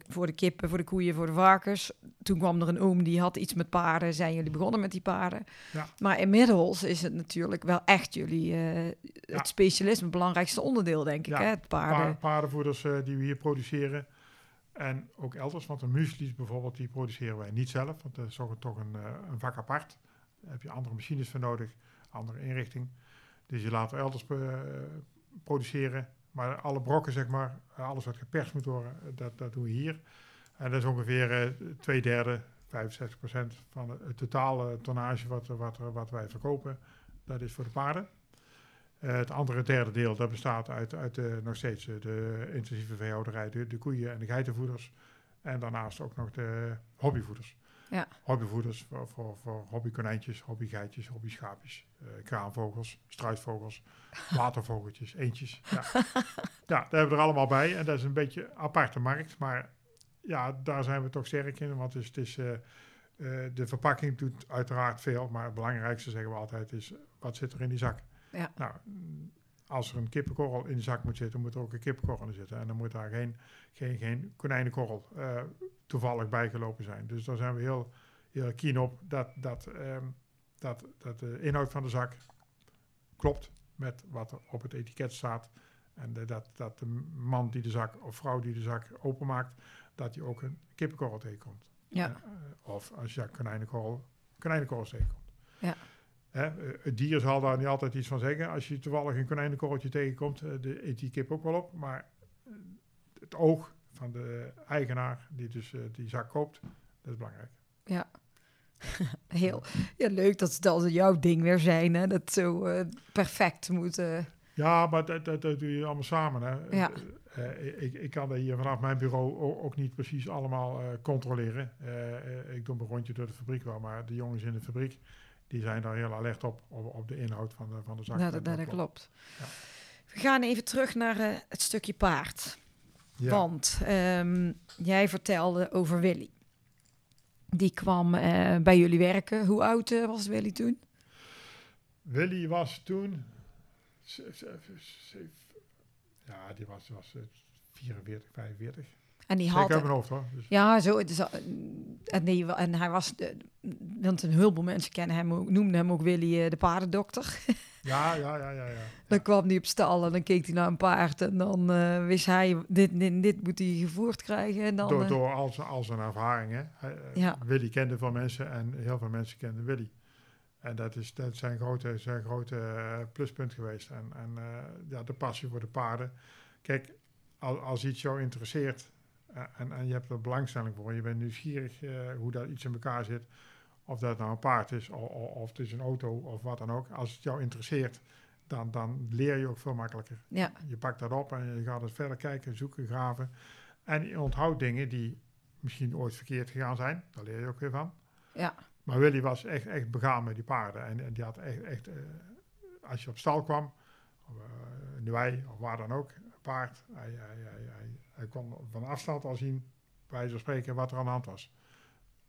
voor de kippen, voor de koeien, voor de varkens. Toen kwam er een oom die had iets met paarden. Zijn jullie begonnen met die paarden? Ja. Maar inmiddels is het natuurlijk wel echt jullie Ja. het specialisme, het belangrijkste onderdeel, denk ik. Hè? Het paarden. Pa- paardenvoeders die we hier produceren. En ook elders, want de muesli's bijvoorbeeld, die produceren wij niet zelf. Want dat is toch een, eh, een vak apart. Daar heb je andere machines voor nodig, andere inrichting. Dus je laat er elders eh, produceren. Maar alle brokken, zeg maar, alles wat geperst moet worden, eh, dat, dat doen we hier. En dat is ongeveer twee derde, 65 procent van het, het totale tonnage wat, wat, wat wij verkopen. Dat is voor de paarden. Eh, het andere derde deel dat bestaat uit, uit nog steeds eh, de intensieve veehouderij, de, de koeien en de geitenvoeders. En daarnaast ook nog de hobbyvoeders. Ja. Hobbyvoeders voor, voor, voor hobbykonijntjes, hobbygeitjes, hobbyschaapjes, eh kraanvogels, struisvogels, watervogeltjes, eentjes. Ja. ja, daar hebben we er allemaal bij. En dat is een beetje een aparte markt. Maar ja, daar zijn we toch sterk in. Want het is, het is, de verpakking doet uiteraard veel. Maar het belangrijkste zeggen we altijd is, wat zit er in die zak? Ja. Nou, mm, als er een kippenkorrel in de zak moet zitten, moet er ook een kippenkorrel in zitten. En dan moet daar geen, geen, geen konijnenkorrel eh, toevallig bijgelopen zijn. Dus daar zijn we heel, heel keen op dat, dat, ehm, dat, dat de inhoud van de zak klopt met wat er op het etiket staat. En de- dat, dat de man die de zak of vrouw die de zak openmaakt, dat hij ook een kippenkorrel tegenkomt. Ja. Eh, of als je konijnenkorrel, konijnenkorrel tegenkomt. Ja. Hè, eh, het dier zal daar niet altijd iets van zeggen. Als je toevallig een konijnenkorreltje tegenkomt, eh, de, eet die kip ook wel op. Maar eh, het oog van de eigenaar die dus die zak koopt, dat is belangrijk. Heel ja, leuk dat het als jouw ding weer zijn. Hè? Dat zo perfect moet. eh, Ja, maar dat, dat, dat doe je allemaal samen. Hè. Ja. Ik, ik kan dat hier vanaf mijn bureau ook niet precies allemaal controleren. Ik doe een rondje door de fabriek wel, maar de jongens in de fabriek die zijn daar heel alert op, op, op de inhoud van de, van de zak. nou, dat, dat, dat klopt. Ja. We gaan even terug naar eh, het stukje paard. Ja. Want ehm, jij vertelde over Willy. Die kwam eh, bij jullie werken. Hoe oud eh, was Willy toen? Willy was toen. Ja, die was, was eh, 44, 45. En die Zeker had... uit mijn hoofd hoor. Dus, Ja, zo. Het is, en, wa- en hij was... Want een heleboel mensen kennen hem ook, noemden hem ook Willy eh, de paardendokter. ja, ja, ja, ja. ja. Dan kwam hij op stal en dan keek hij naar een paard. En dan eh, wist hij, dit, dit, dit moet hij gevoerd krijgen. En dan, door eh, door al zijn, al zijn ervaringen. Hij, eh, Ja. Willy kende veel mensen en heel veel mensen kenden Willy. En dat is, dat zijn grote, zijn grote pluspunt geweest. En, en ja, de passie voor de paarden. Kijk, als, als iets jou interesseert en, en je hebt er belangstelling voor, je bent nieuwsgierig eh, hoe dat iets in elkaar zit, of dat nou een paard is, of, of, het is een auto, of wat dan ook. Als het jou interesseert, dan, dan leer je ook veel makkelijker. Ja, Je pakt dat op en je gaat het verder kijken, zoeken, graven. En je onthoudt dingen die misschien ooit verkeerd gegaan zijn. Daar leer je ook weer van. ja, Maar Willy was echt, echt begaan met die paarden. En, en die had echt, echt eh, als je op stal kwam, of, eh, de wei of waar dan ook, paard, hij, hij, hij, hij, kon van afstand al zien, bij wijze van spreken, wat er aan de hand was.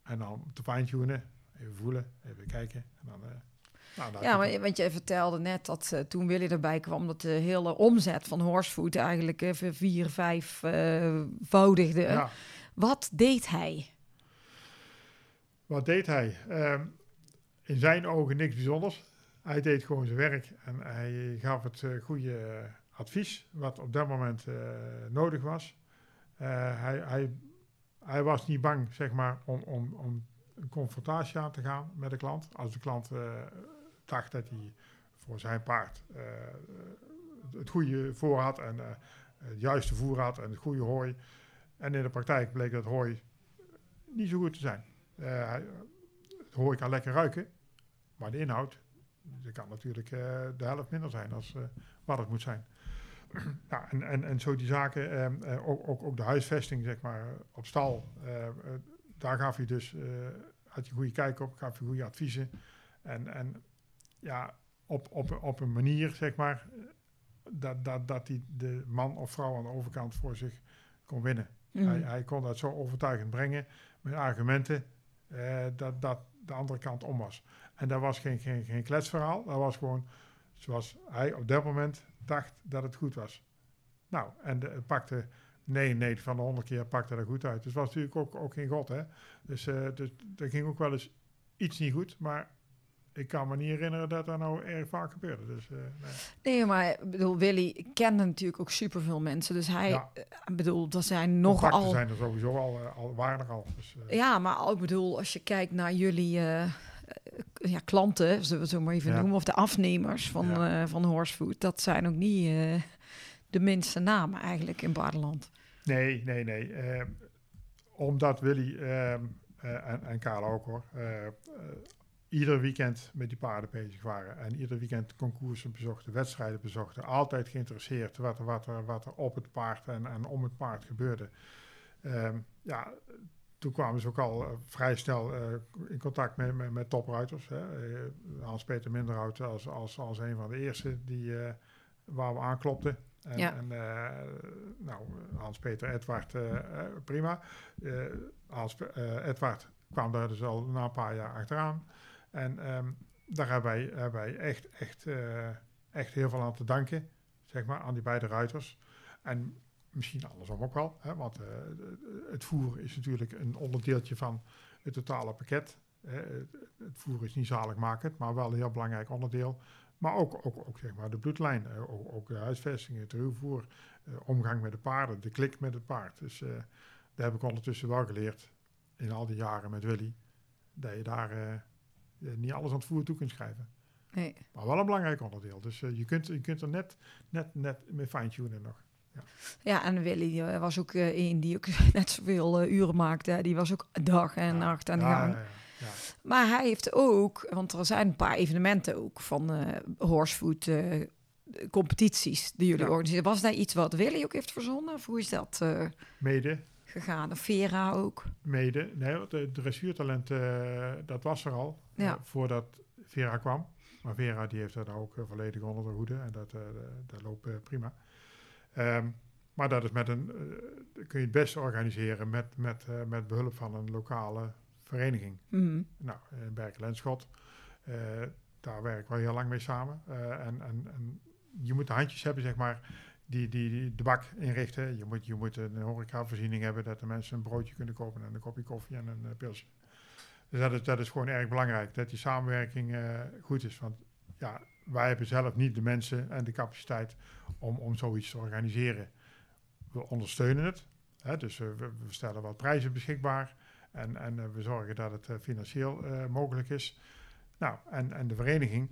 En dan te fine-tunen, even voelen, even kijken. En dan, eh, nou, ja maar, want je vertelde net dat eh, toen Willy erbij kwam, dat de hele omzet van Horsefood eigenlijk even vier, vijf eh, voudigde. ja. Wat deed hij? Wat deed hij? Ehm, in zijn ogen niks bijzonders. Hij deed gewoon zijn werk en hij gaf het eh, goede eh, advies, wat op dat moment eh, nodig was. Eh, hij, hij, was niet bang, zeg maar, om, om, om een confrontatie aan te gaan met de klant. Als de klant eh, dacht dat hij voor zijn paard eh, het goede voor had en het juiste voer had en het goede hooi. En in de praktijk bleek dat hooi niet zo goed te zijn. Het hooi kan lekker ruiken, maar de inhoud, kan natuurlijk de helft minder zijn als wat het moet zijn. Ja, en, en, en zo die zaken, ehm, eh, ook, ook, ook de huisvesting, zeg maar, op stal, eh, eh, daar gaf je dus, eh, had je goede kijk op, gaf je goede adviezen. En, en ja, op, op, op een manier, zeg maar, eh, dat, dat, dat die de man of vrouw aan de overkant voor zich kon winnen. Mhm. Hij, hij kon dat zo overtuigend brengen met argumenten eh, dat, dat de andere kant om was. En dat was geen, geen, geen kletsverhaal, dat was gewoon zoals hij op dat moment dacht dat het goed was. Nou, en de, pakte, nee, nee, van de honderd keer pakte dat goed uit. Dus het was natuurlijk ook, ook geen god, hè. Dus, eh dus er ging ook wel eens iets niet goed, maar ik kan me niet herinneren dat dat nou erg vaak gebeurde. Dus, eh, nee. Nee, maar ik bedoel, Willy kende natuurlijk ook superveel mensen. Dus hij, Ja. eh, bedoel, er zijn Contacten nogal... zijn er sowieso al, al waren er al. Dus, Ja, maar ik bedoel, als je kijkt naar jullie ja, klanten, zullen we het zo maar even Ja. noemen, of de afnemers van, Ja. eh, van Horsefood, dat zijn ook niet eh, de minste namen eigenlijk in Baarland. Nee, nee, nee. Eh, omdat Willy ehm, eh, en, en Karel ook hoor, eh, eh, ieder weekend met die paarden bezig waren. En ieder weekend concoursen bezochten, wedstrijden bezochten. Altijd geïnteresseerd wat er, wat er, wat er op het paard en, en om het paard gebeurde. Ehm, ja, toen kwamen ze ook al eh, vrij snel eh, in contact met, met, met topruiters. Eh, Hans-Peter Minderhout als, als, als een van de eerste die, waar we aanklopten. En, Ja. en nou, Hans-Peter Edward, prima. Hans, Edward kwam daar dus al na een paar jaar achteraan. En ehm, daar hebben wij, hebben wij echt, echt, echt heel veel aan te danken, zeg maar, aan die beide ruiters. En misschien andersom ook wel, hè, want eh, het voer is natuurlijk een onderdeeltje van het totale pakket. Hè. Het, voer is niet zaligmakend, maar wel een heel belangrijk onderdeel. Maar ook, ook, ook zeg maar de bloedlijn, ook, ook de huisvesting, het ruwvoer, eh, omgang met de paarden, de klik met het paard. Dus eh daar heb ik ondertussen wel geleerd, in al die jaren met Willy, dat je daar niet alles aan het voer toe kunt schrijven. Nee. Maar wel een belangrijk onderdeel. Dus je, kunt, je kunt er net, net, net mee fine-tunen nog. Ja, en Willy eh, was ook een die ook net zoveel eh, uren maakte. Die was ook dag en nacht aan de Ja, gang. ja. Maar hij heeft ook, want er zijn een paar evenementen ook van eh horsefood competities die jullie Ja. organiseren. Was daar iets wat Willy ook heeft verzonnen? Of hoe is dat Mede, gegaan? Of Vera ook? mede. Nee, want de dressuurtalent, dat was er al, Ja. voordat Vera kwam. Maar Vera die heeft dat ook volledig onder de hoede en dat, dat loopt prima. Ehm, maar dat is met een, eh, kun je het best organiseren met, met, eh, met behulp van een lokale vereniging. Mhm. Nou, in eh, daar werken we heel lang mee samen. En, en, en je moet de handjes hebben, zeg maar, die, die, die de bak inrichten. Je moet, je moet een horecavoorziening hebben, dat de mensen een broodje kunnen kopen en een kopje koffie en een pilsje. Dus dat is, dat is gewoon erg belangrijk, dat die samenwerking goed is. Want ja, wij hebben zelf niet de mensen en de capaciteit om, om zoiets te organiseren. We ondersteunen het, hè, dus we, stellen wat prijzen beschikbaar. En, en eh, we zorgen dat het eh, financieel eh, mogelijk is. Nou, en, en de vereniging,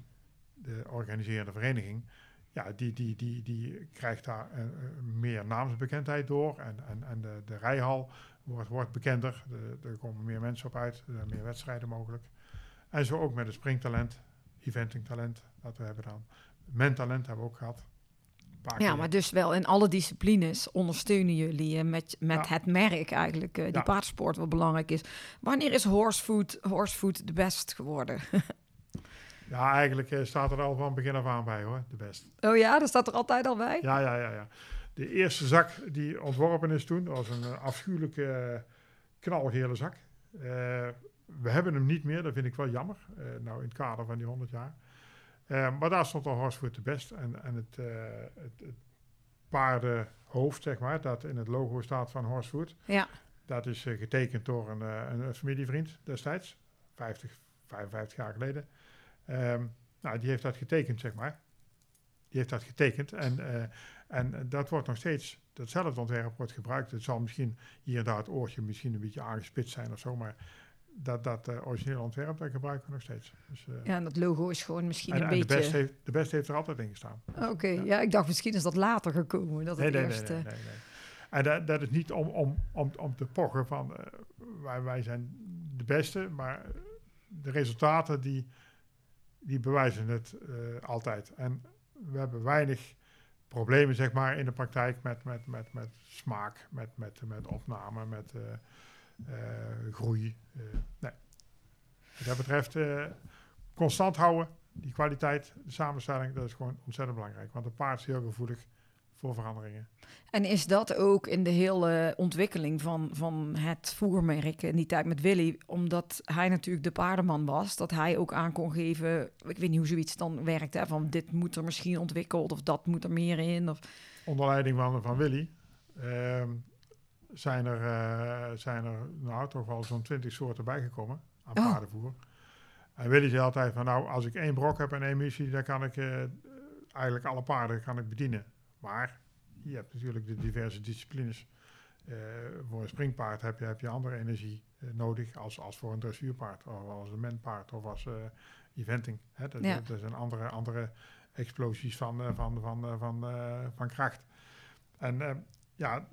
de organiserende vereniging, ja, die, die, die, die krijgt daar meer naamsbekendheid door. En, en, en de, de rijhal wordt, wordt bekender. De- er komen meer mensen op uit. Er zijn meer wedstrijden mogelijk. En zo ook met het springtalent, eventingtalent dat we hebben dan. Mentalent hebben we ook gehad. Ja, keer. maar dus wel in alle disciplines ondersteunen jullie eh, met, met Ja. het merk eigenlijk, eh, die Ja. paardsport wat belangrijk is. Wanneer is horsefood, horsefood de best geworden? Ja, eigenlijk eh, staat er al van begin af aan bij hoor, de best. Oh ja, dat staat er altijd al bij? Ja, ja, ja, ja. De eerste zak die ontworpen is toen, was een afschuwelijke knalgele zak. We hebben hem niet meer, dat vind ik wel jammer. eh, nou, in het kader van die 100 jaar. Eh, maar daar stond al Horsefoot de best. En, en het, eh, het, het paardenhoofd, zeg maar, dat in het logo staat van Horsefoot. Ja. Dat is getekend door een, een, familievriend destijds, 50, 55 jaar geleden. Ehm, nou, die heeft dat getekend, zeg maar. Die heeft dat getekend en, en dat wordt nog steeds, datzelfde ontwerp wordt gebruikt. Het zal misschien hier en daar het oortje misschien een beetje aangespitst zijn of zo, maar dat, dat eh, originele ontwerp, dat gebruiken we nog steeds. Dus, eh, Ja, en dat logo is gewoon misschien en, een en de, best beetje... heeft, de best heeft er altijd in gestaan. Oké, ja. Ja. ik dacht misschien is dat later gekomen. Dat Nee, het nee, nee, eerste... nee, nee, nee. En dat, dat is niet om, om, om, om te pochen van eh, wij, wij zijn de beste, maar de resultaten die, die bewijzen het eh, altijd. En we hebben weinig problemen zeg maar, in de praktijk met, met, met, met smaak, met, met, met opname, met eh, eh, groei. eh, nee. Wat dat betreft eh, constant houden, die kwaliteit, de samenstelling, dat is gewoon ontzettend belangrijk. Want een paard is heel gevoelig voor veranderingen. En is dat ook in de hele ontwikkeling van, van het voermerk in die tijd met Willy, omdat hij natuurlijk de paardenman was, dat hij ook aan kon geven, ik weet niet hoe zoiets dan werkt, hè, van dit moet er misschien ontwikkeld of dat moet er meer in. Of, onder leiding van, van Willy ehm, zijn, er, eh, zijn er nou toch wel zo'n twintig soorten bijgekomen aan Oh. paardenvoer. En Willy zei altijd van nou, als ik één brok heb en één muesli, dan kan ik eh, eigenlijk alle paarden kan ik bedienen. Maar je hebt natuurlijk de diverse disciplines. Eh, voor een springpaard heb je, heb je andere energie nodig als, als voor een dressuurpaard of als een menpaard of als eventing. Hè? Dat, Ja. dat, zijn andere, andere explosies van, van, van, van, van kracht. En ja,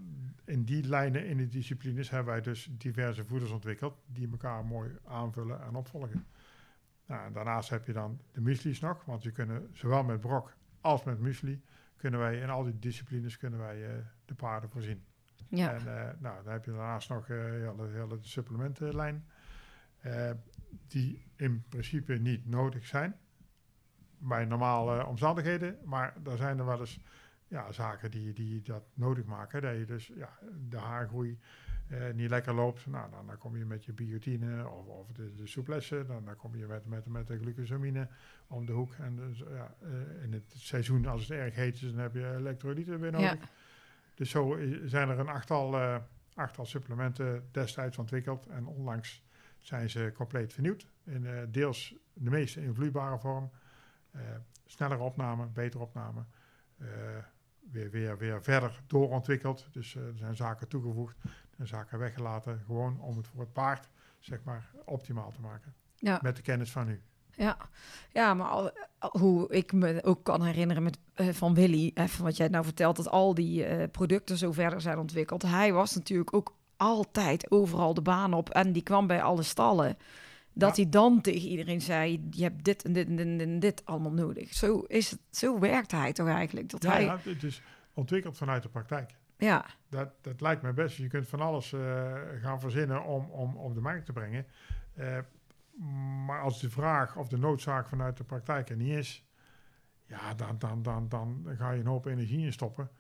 in die lijnen, in die disciplines, hebben wij dus diverse voeders ontwikkeld die elkaar mooi aanvullen en opvolgen. Nou, en daarnaast heb je dan de muesli's nog, want we kunnen zowel met brok als met muesli kunnen wij in al die disciplines kunnen wij eh, de paarden voorzien. ja. En eh, nou, dan heb je daarnaast nog eh hele, hele supplementenlijn, die in principe niet nodig zijn bij normale omstandigheden, maar er zijn er wel eens ja, zaken die, die dat nodig maken. Dat je dus ja, de haargroei eh, niet lekker loopt. Nou, dan, dan kom je met je biotine of, of de, de souplesse. Dan, dan kom je met, met, met de glucosamine om de hoek. En dus, ja, eh, in het seizoen, als het erg heet is, dan heb je elektrolyten weer nodig. Ja. Dus zo zijn er een achttal, eh, achttal supplementen destijds ontwikkeld. En onlangs zijn ze compleet vernieuwd. In eh, deels de meeste in vloeibare vorm. Snellere opname, betere opname. Eh, weer, weer, weer verder doorontwikkeld. Dus eh, er zijn zaken toegevoegd en zaken weggelaten. Gewoon om het voor het paard zeg maar, optimaal te maken. Ja. Met de kennis van nu. Ja, ja maar al, hoe ik me ook kan herinneren met, eh, van Willy, even wat jij nou vertelt, dat al die eh, producten zo verder zijn ontwikkeld. Hij was natuurlijk ook altijd overal de baan op en die kwam bij alle stallen. Dat hij dan tegen iedereen zei, je hebt dit en dit en dit en allemaal nodig. Zo, is het, zo werkt hij toch eigenlijk? Dat Ja, hij, ja, het is ontwikkeld vanuit de praktijk. ja, Dat, dat lijkt mij best. Je kunt van alles eh, gaan verzinnen om, om op de markt te brengen. Eh, maar als de vraag of de noodzaak vanuit de praktijk er niet is, ja, dan, dan, dan, dan ga je een hoop energie in stoppen.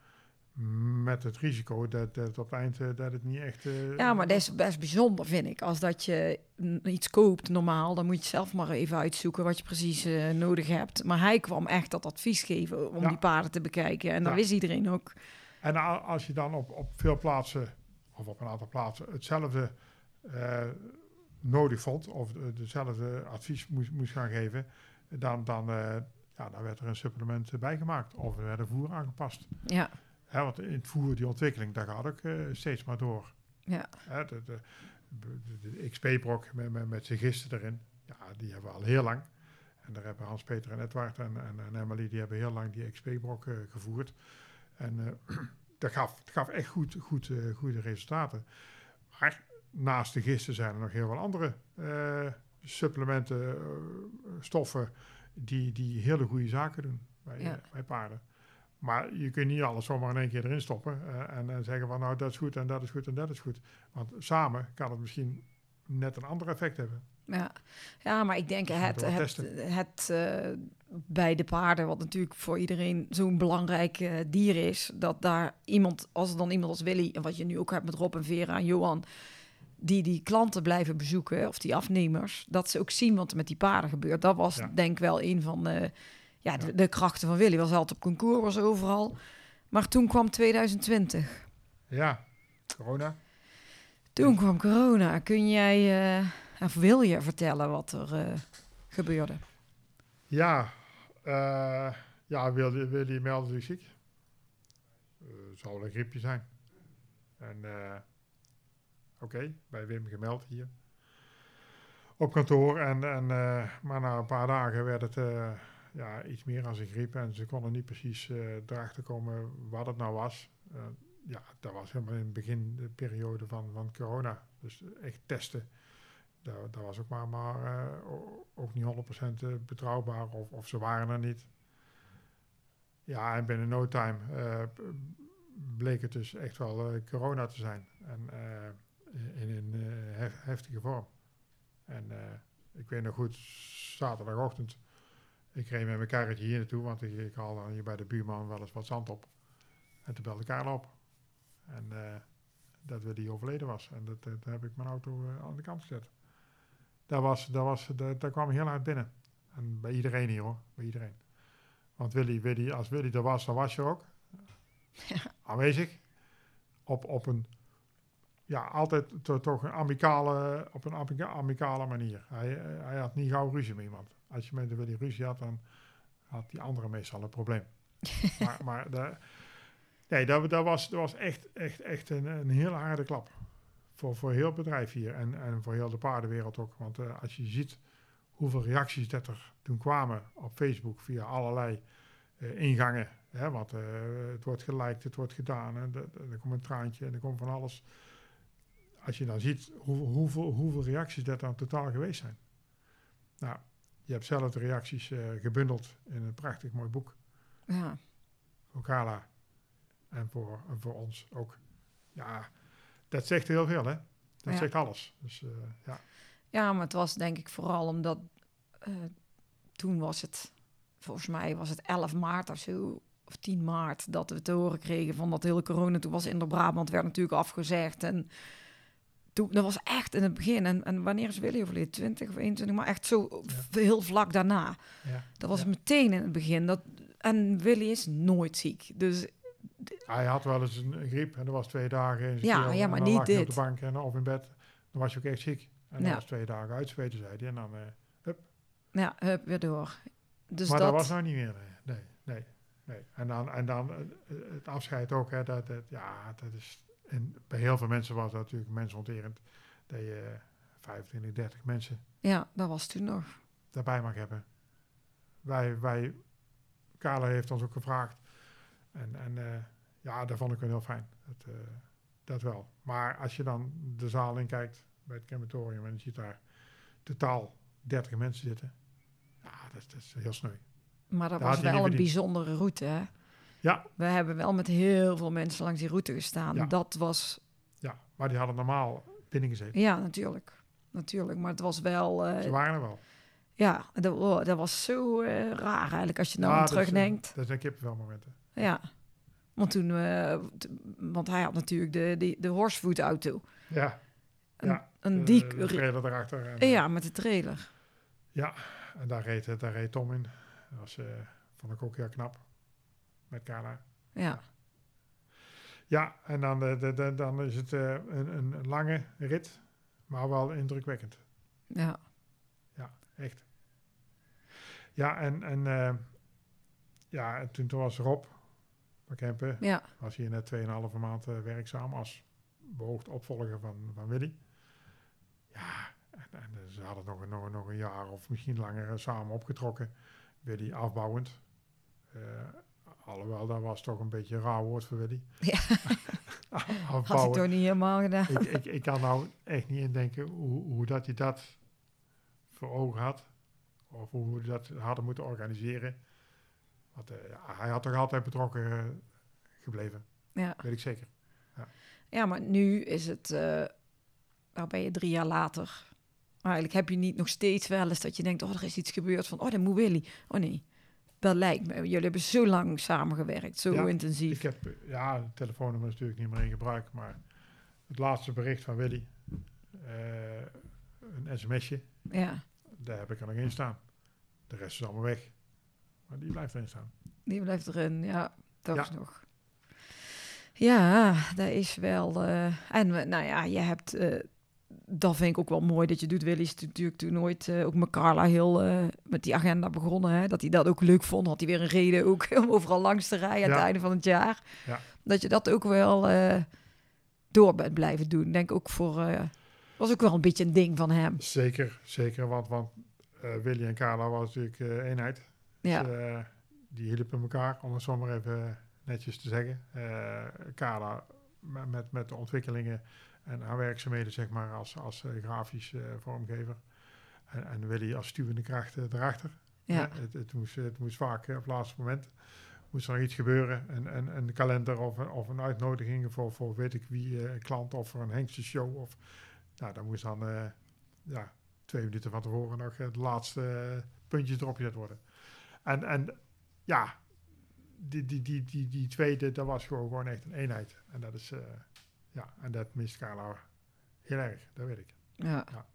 Met het risico dat, dat op het eind eh, dat het niet echt. eh, Ja, maar dat is best bijzonder, vind ik. Als dat je iets koopt normaal, dan moet je zelf maar even uitzoeken wat je precies eh, nodig hebt. Maar hij kwam echt dat advies geven om Ja. die paarden te bekijken. En dat Ja. wist iedereen ook. En als je dan op, op veel plaatsen, of op een aantal plaatsen, hetzelfde nodig vond, of de- dezelfde advies moest, moest gaan geven, dan, dan, ja, dan werd er een supplement bijgemaakt. Of er werd een voer aangepast. Ja, Hè, want in het voer, die ontwikkeling, daar gaat ook eh, steeds maar door. ja, Hè, de, de, XP-brok met, met, met zijn gisten erin, ja, die hebben we al heel lang. En daar hebben Hans-Peter en Edward en, en, en Emily, die hebben heel lang die XP-brok eh, gevoerd. En eh, dat, gaf, dat gaf echt goed, goed, goede resultaten. Maar naast de gisten zijn er nog heel veel andere supplementen, stoffen, die, die hele goede zaken doen bij, Ja. bij paarden. Maar je kunt niet alles zomaar in één keer erin stoppen eh, en, en zeggen van nou dat is goed en dat is goed en dat is goed. Want samen kan het misschien net een ander effect hebben. Ja. ja, maar ik denk Dus het, het, het eh, bij de paarden, wat natuurlijk voor iedereen zo'n belangrijk eh, dier is, dat daar iemand, als er dan iemand als Willy, en wat je nu ook hebt met Rob en Vera en Johan, die die klanten blijven bezoeken, of die afnemers, dat ze ook zien wat er met die paarden gebeurt. Dat was Ja. denk ik wel een van de, ja, de, krachten van Willy. Was altijd op concours, was overal. Maar toen kwam 2020. Ja, corona. Toen kwam corona. Kun jij, eh, of wil je vertellen wat er eh, gebeurde? Ja, eh ja wil, je- wil je melden zich ziek? Het wel een griepje zijn. En oké, bij Wim gemeld hier. Op kantoor. En, en, maar na een paar dagen werd het ja, iets meer als een griep. En ze konden niet precies eh erachter komen wat het nou was. Eh, ja, dat was helemaal in het begin de periode van, van corona. Dus echt testen. Dat, was ook maar, maar eh, ook niet 100% betrouwbaar of, of ze waren er niet. Ja, en binnen no time eh, bleek het dus echt wel eh, corona te zijn. En eh, in een eh, hef- heftige vorm. En eh, ik weet nog goed, zaterdagochtend, ik reed met mijn karretje hier naartoe, want ik, ik haal dan hier bij de buurman wel eens wat zand op. En toen belde Karel op. En eh, dat we die overleden was. En dat, dat heb ik mijn auto eh, aan de kant gezet. Dat, was, dat, was, dat, dat kwam heel hard binnen. En bij iedereen hier hoor, bij iedereen. Want Willy, Willy, als Willy er was, dan was je er ook. Aanwezig. Op, op een, ja, altijd to- toch een amicale, op een amica- amicale manier. Hij, hij had niet gauw ruzie met iemand. Als je met Willy ruzie had, dan had die andere meestal een probleem. maar maar de, nee, dat, dat, was, dat was echt, echt, echt een, een hele harde klap. Voor, voor heel het bedrijf hier en, en voor heel de paardenwereld ook. Want eh, als je ziet hoeveel reacties dat er toen kwamen op Facebook via allerlei eh, ingangen. Hè, want eh, het wordt geliked, het wordt gedaan. En er komt een traantje en er komt van alles. Als je dan ziet hoe, hoeveel, hoeveel reacties dat dan totaal geweest zijn. Nou, je hebt zelf de reacties eh, gebundeld in een prachtig mooi boek. Ja, Voor Carla en voor, en voor ons ook. Ja, dat zegt heel veel hè. Dat Ja. zegt alles. Dus eh, ja. ja maar het was denk ik vooral omdat eh, toen was het, volgens mij was het 11 maart of zo, of 10 maart, dat we te horen kregen van dat hele corona. Toen was in de Brabant, werd natuurlijk afgezegd. En toen, dat was echt in het begin. En, en wanneer is Willy overleden? 20 of 21, maar echt zo heel vlak daarna. ja. Dat was Ja. meteen in het begin. Dat, en Willy is nooit ziek. Dus Hij had wel eens een, griep en dat was twee dagen in zijn Ja, keel, ja, maar niet dit. op de bank en, of in bed. Dan was je ook echt ziek. En Ja. was twee dagen uitzweten, zei hij. En dan, eh, ja, hup, weer door. Dus maar dat, dat was nou niet meer. Nee, nee, nee. nee. En dan, en dan eh, eh, het afscheid ook. Hè, dat, dat, ja, dat is, en bij heel veel mensen was dat natuurlijk mensonterend. Dat je eh, 25, 30 mensen ja, dat was toen nog. daarbij mag hebben. Wij, wij, Carla heeft ons ook gevraagd. En, en eh, ja, dat vond ik wel heel fijn. Dat, eh, dat wel. Maar als je dan de zaal in kijkt bij het crematorium en je ziet daar totaal 30 mensen zitten. Ja, dat, is- dat is heel sneu. Maar dat Daar was wel een bijzondere route. Hè? Ja, We hebben wel met heel veel mensen langs die route gestaan. Ja. Dat was, ja, maar die hadden normaal binnen gezeten. ja, natuurlijk. Natuurlijk, maar het was wel, eh, Ze waren er wel. ja, dat, oh, dat was zo eh, raar eigenlijk als je nou Ja, dat is, eh, terugdenkt. Dat zijn kippenvelmomenten. Ja, want toen, want hij had natuurlijk de, de, de horsefood auto. Ja, En, Ja, en de, die, de trailer erachter. En, ja, met de trailer. En daar reed, daar reed Tom in. Dat was, vond ik ook heel knap. Met Carla. Ja, Ja, en dan, eh, de, de- dan is het eh, een, een lange rit, maar wel indrukwekkend. ja, Echt. Ja, en, en eh, ja, en toen, toen was Rob van Kempen, ja, was hier net 2,5 maand werkzaam als beoogd opvolger van, van Willy. Ja, en en ze hadden nog, een- nog, nog een jaar of misschien langer samen opgetrokken. Willy afbouwend. Alhoewel, dat was toch een beetje een raar woord voor Willy. Ja. Had afbouwen. toch niet helemaal gedaan. ik, ik, ik kan nou echt niet indenken hoe, hoe dat hij dat voor ogen had. Of hoe we dat hadden moeten organiseren. Want eh, ja, hij had toch altijd betrokken eh, gebleven. Ja. Weet ik zeker. ja, maar nu is het... eh nou ben je drie jaar later. Maar eigenlijk heb je niet nog steeds wel eens dat je denkt... oh, er is iets gebeurd van... oh, dat moet Willy. Oh nee, dat lijkt me. Jullie hebben zo lang samengewerkt, zo Ja, intensief. Ik heb, eh, ja, het telefoonnummer is natuurlijk niet meer in gebruik. Maar het laatste bericht van Willy. eh, een sms'je. Ja, Daar heb ik er nog in staan. De rest is allemaal weg. Maar die blijft erin staan. die blijft erin. Ja, toch Ja. nog. Ja, dat is wel... eh, en we- nou ja, je hebt... dat vind ik ook wel mooi dat je doet. Willy is natuurlijk toen nooit eh, ook met Carla heel eh, met die agenda begonnen. Hè? Dat hij dat ook leuk vond. Had hij weer een reden ook om overal langs te rijden aan het einde van het jaar. Ja. Dat je dat ook wel eh, door bent blijven doen. Denk ook voor... was ook wel een beetje een ding van hem. Zeker, zeker. Want, want Willy en Carla was natuurlijk eenheid. Ja, Dus, die hielpen elkaar, om het zo maar even netjes te zeggen. Carla met, met, met de ontwikkelingen en haar werkzaamheden, zeg maar, als, als eh, grafisch eh, vormgever. En, en Willy als stuwende kracht eh, erachter. ja, Hè, het, het, moest, het moest vaak eh, op het laatste moment moest er nog iets gebeuren. En, en, en de kalender of, een- of een uitnodiging voor, voor weet ik wie, eh, klant of voor een hengstenshow. Of, nou, dan moest dan eh, ja, twee minuten van tevoren nog het laatste eh, puntje erop gezet worden. En, en ja, die, die, die, die, die tweede, dat was gewoon, gewoon echt een eenheid. En dat is, eh, ja, en dat mist Carla heel erg, dat weet ik. ja. Ja.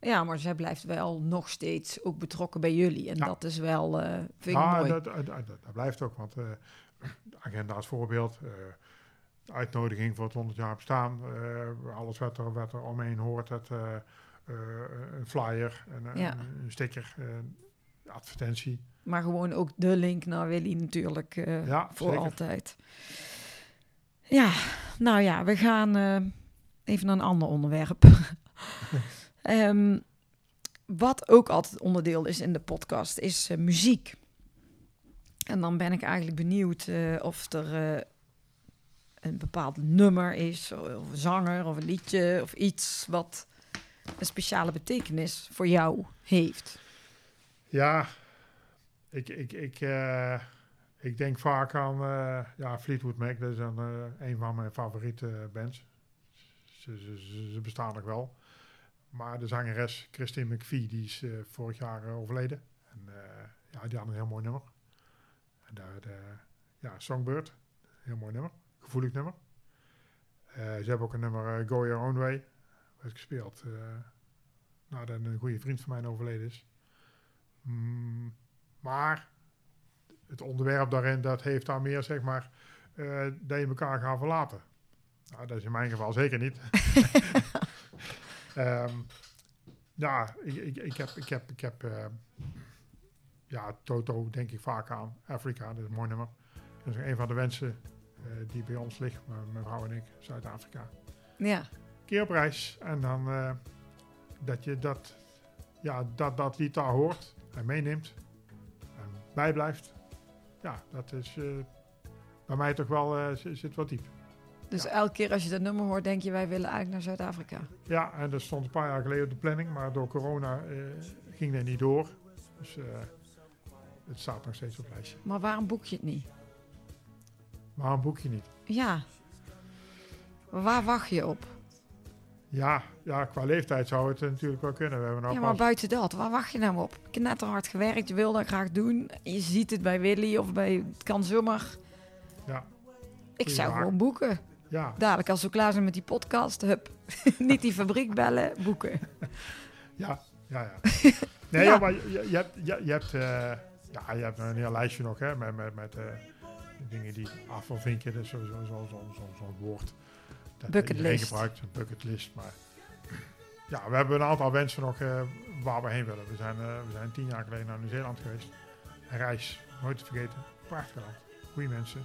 Ja, maar zij blijft wel nog steeds ook betrokken bij jullie. En Ja. dat is wel, eh vind ik Ja, mooi. dat, dat, dat, dat blijft ook, want eh, de agenda als voorbeeld, eh, de uitnodiging voor het 100 jaar bestaan, eh, alles wat er, wat er omheen hoort, eh, eh, een flyer, een, een- Ja. een sticker, een advertentie. Maar gewoon ook de link naar Willy natuurlijk eh, Ja, voor zeker. altijd. Ja, nou ja, we gaan eh, even naar een ander onderwerp. Ehm, wat ook altijd onderdeel is in de podcast, is eh, muziek. En dan ben ik eigenlijk benieuwd eh, of er een bepaald nummer is, of een zanger of een liedje of iets wat een speciale betekenis voor jou heeft. Ja, ik, ik, ik, ik denk vaak aan eh, ja, Fleetwood Mac, dat is dan, eh, een van mijn favoriete bands. Ze, ze, ze, bestaan nog wel. Maar de zangeres Christine McVie, die is eh, vorig jaar overleden. En ja, die had een heel mooi nummer. En daar, de, ja, Songbird, heel mooi nummer, gevoelig nummer. Ze hebben ook een nummer Go Your Own Way, werd gespeeld eh, nadat een goede vriend van mij overleden is. Mm, maar het onderwerp daarin, dat heeft daar meer, zeg maar, eh, dat je elkaar gaat verlaten. Nou, dat is in mijn geval zeker niet. Ehm, ja, ik, ik, ik heb, ik heb, ik heb eh, ja, Toto denk ik vaak aan. Afrika, dat is een mooi nummer. Dat is een van de wensen eh, die bij ons ligt, mijn mijn vrouw en ik, Zuid-Afrika. Ja, Keer op reis en dan eh, dat je dat, ja, dat, dat lied daar hoort en meeneemt en bijblijft. Ja, dat is eh, bij mij toch wel, eh, zit, wat diep. dus Ja. elke keer als je dat nummer hoort, denk je wij willen eigenlijk naar Zuid-Afrika. Ja, en dat stond een paar jaar geleden op de planning, maar door corona eh, ging dat niet door. Dus het staat nog steeds op het lijstje. Maar waarom boek je het niet? Maar een boekje niet. Ja. Waar wacht je op? Ja, ja, qua leeftijd zou het natuurlijk wel kunnen. We hebben nou Ja, maar pas- buiten dat, waar wacht je nou op? Ik heb net te hard gewerkt, je wil dat graag doen. Je ziet het bij Willy of bij... Het kan zomaar. Ja. Ik zou gewoon boeken. ja, Dadelijk als we klaar zijn met die podcast, hup. niet die fabriek bellen, boeken. Ja, ja, ja. Nee, Ja. ja. maar je, je hebt, je, je hebt, eh, ja, je hebt een heel lijstje nog, hè, met, met, met eh, dingen die af. Dat is sowieso zo'n zo, zo, zo'n woord. Bucketlist. gebruikt, een bucketlist. Maar ja, we hebben een aantal wensen nog eh, waar we heen willen. We zijn, eh, we zijn tien jaar geleden naar Nieuw-Zeeland geweest. Een reis, nooit te vergeten. Prachtig land, goede mensen.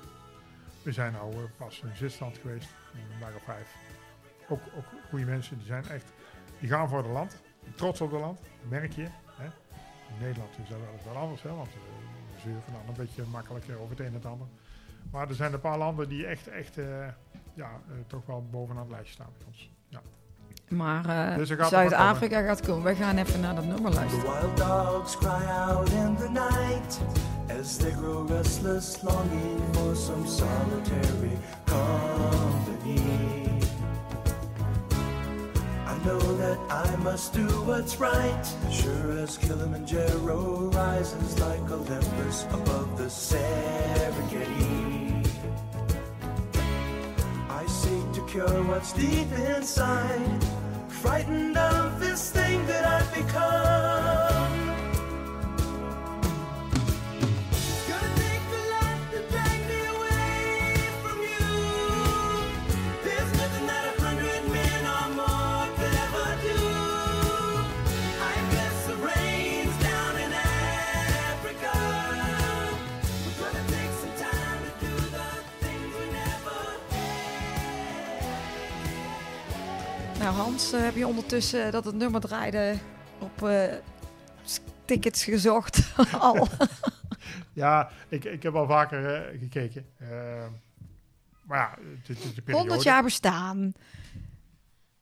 We zijn nou eh, pas in Zwitserland geweest, een dag of vijf. Ook, ook goede mensen, die zijn echt, die gaan voor het land. trots op het land, merk je. Hè? In Nederland is dat wel wel anders, hè? want uh, we zeuren dan een beetje makkelijker over het een en het ander. Maar er zijn een paar landen die echt, echt ja, eh, toch wel bovenaan het lijstje staan bij ons. Ja. Maar eh, Dus gaat Zuid-Afrika gaat komen. We gaan even naar dat nummer The luisteren. wild dogs cry out in the night as they grow restless, longing for some solitary company. I know that I must do what's right, sure as Kilimanjaro rises like Olympus above the Serengeti. Seek to cure what's deep inside, frightened of this thing that I've become. Nou Hans, eh, heb je ondertussen dat het nummer draaide op eh, s- tickets gezocht al? Ja, ik, ik heb al vaker eh, gekeken. Eh, maar ja, is de periode. 100 jaar bestaan.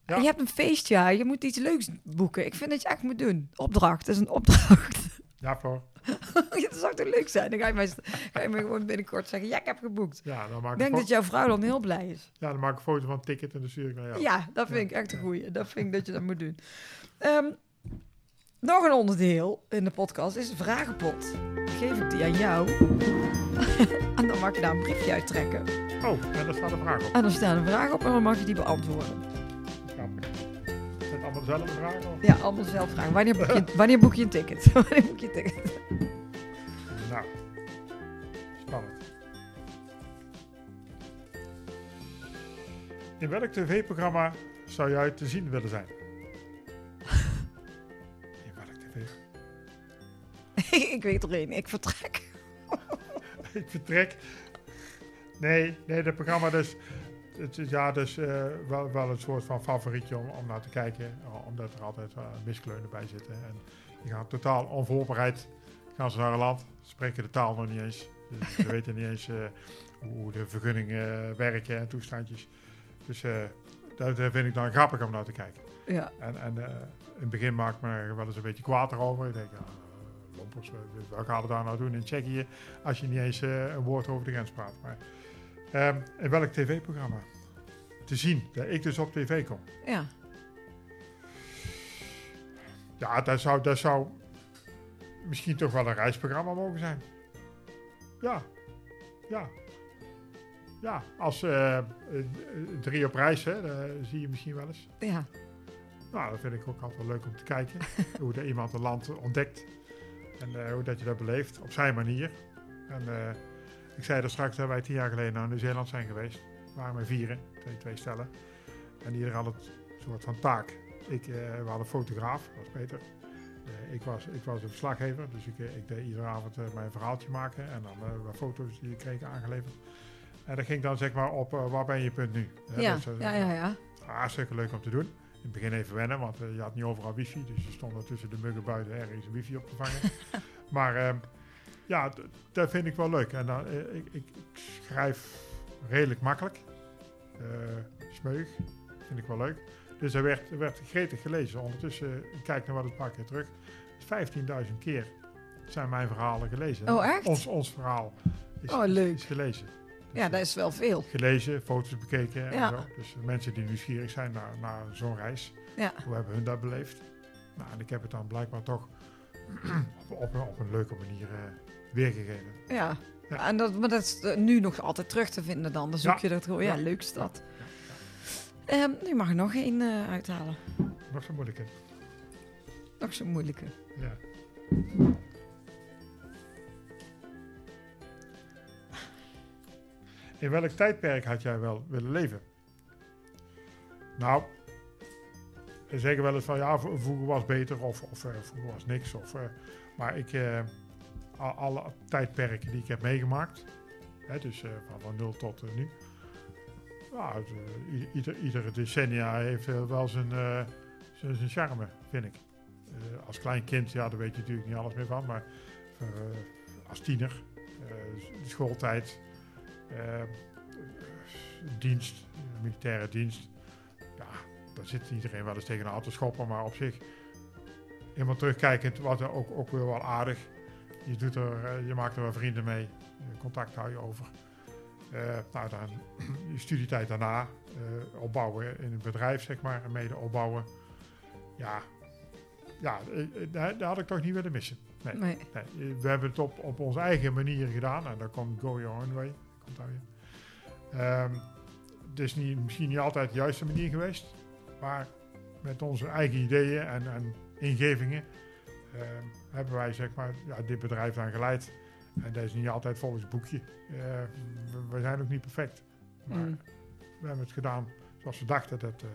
Ja. Je hebt een feestjaar. Je moet iets leuks boeken. Ik vind dat je echt moet doen. Opdracht. Dat is een opdracht. Ja, voor. dat zou toch leuk zijn? Dan ga je, mij, ga je me gewoon binnenkort zeggen: Ja, ik heb geboekt. Ja, dan maak Ik denk dat jouw vrouw dan heel blij is. ja, dan maak ik een foto van het ticket en dan stuur ik naar jou. Ja, dat vind ik echt een goeie. Dat vind ik dat je dat moet doen. Ehm, nog een onderdeel in de podcast is de vragenpot. Geef ik die aan jou. en dan mag je daar een briefje uittrekken. Oh, en daar staat een vraag op. En dan staat een vraag op en dan mag je die beantwoorden. Allemaal dezelfde vragen? Of? Ja, allemaal zelf vragen. Wanneer boek je, wanneer boek je een ticket? wanneer boek je een ticket? Nou, spannend. In welk tv-programma zou jij te zien willen zijn? In welk tv? ik weet er één. Ik vertrek. ik vertrek. Nee, nee, dat programma dus. Het is ja, dus eh, wel, wel een soort van favorietje om, om naar te kijken. eh, Omdat er altijd uh, miskleunen bij zitten. En die gaan totaal onvoorbereid. Gaan ze naar een land, spreken de taal nog niet eens. Dus ze weten niet eens eh, hoe de vergunningen werken en toestandjes. Dus eh dat, dat vind ik dan grappig om naar te kijken. Ja. En, en eh, in het begin maakt me er wel eens een beetje kwaad erover. Ik denk, ja, eh, lompers, wat- gaan we daar nou doen in Tsjechië als je niet eens eh, een woord over de grens praat. Maar, ehm, in welk tv-programma? Te zien, dat ik dus op tv kom. Ja. Ja, dat zou, dat zou misschien toch wel een reisprogramma mogen zijn. Ja, ja. Ja, als eh, eh, drie op reis, hè, dat zie je misschien wel eens. Ja. Nou, dat vind ik ook altijd wel leuk om te kijken. hoe dat iemand een land ontdekt. En eh, hoe dat je dat beleeft, op zijn manier. En ik zei er straks dat wij tien jaar geleden naar Nieuw-Zeeland zijn geweest. We waren met vieren, twee, twee stellen. En ieder had het soort van taak. Ik, eh we hadden fotograaf, dat was Peter. Eh, ik, was, ik was een verslaggever, dus ik, eh, ik deed iedere avond mijn verhaaltje maken. En dan wat foto's die ik kreeg aangeleverd. En dat ging dan zeg maar op, waar ben je punt nu? Ja. dus, ja, ja, ja. Hartstikke leuk om te doen. In het begin even wennen, want je had niet overal wifi. Dus je stond er tussen de muggen buiten ergens wifi op te vangen. maar ehm, ja, dat vind ik wel leuk. En dan, eh, ik, ik, ik schrijf redelijk makkelijk. Eh smeug, vind ik wel leuk. Dus er werd, er werd gretig gelezen. Ondertussen, eh, ik kijk naar wat paar keer terug. 15.000 keer zijn mijn verhalen gelezen. Oh, echt? Ons, ons verhaal is, Oh, leuk. is gelezen. Dus, Ja, dat is wel veel. gelezen, foto's bekeken en Ja. zo. Dus mensen die nieuwsgierig zijn naar, naar zo'n reis, Ja. hoe hebben hun dat beleefd? Nou, en ik heb het dan blijkbaar toch op, op, een- op een leuke manier eh, weergegeven. Ja. Ja. En dat, maar dat is eh, nu nog altijd terug te vinden dan. Dan zoek je dat gewoon. Ja, leuk is dat. Ehm, nu mag nog één eh, uithalen. Nog zo moeilijk, hè? Nog zo'n moeilijke. Ja. In welk tijdperk had jij wel willen leven? Nou, ze zeggen wel eens van ja, vroeger was beter of, of eh, vroeger was niks. Of, eh, maar ik, eh, al- alle tijdperken die ik heb meegemaakt, hè, dus van, nul tot nu. Ieder, iedere decennia heeft wel zijn, zijn, charme, vind ik. Als klein kind, ja, daar weet je natuurlijk niet alles meer van, maar als tiener, schooltijd, dienst, militaire dienst, daar zit iedereen wel eens tegen een auto schoppen, maar op zich, helemaal terugkijkend, was er ook, ook weer wel aardig. Je, doet er, eh, je maakt er wel vrienden mee, eh, contact hou je over. Eh, nou, dan je studietijd daarna, opbouwen in een bedrijf, zeg maar, en mede opbouwen. Ja, ja daar, daar had ik toch niet willen missen. Nee. Nee. Nee, we hebben het op, op onze eigen manier gedaan. En dan komt Go Your Own Way. Komt daar weer. Ehm, het is niet, misschien niet altijd de juiste manier geweest. Maar met onze eigen ideeën en, en ingevingen ehm, hebben wij zeg maar, ja, dit bedrijf dan geleid. En dat is niet altijd volgens het boekje. Eh, we, we zijn ook niet perfect. Maar Mm. we hebben het gedaan zoals we dachten dat, eh,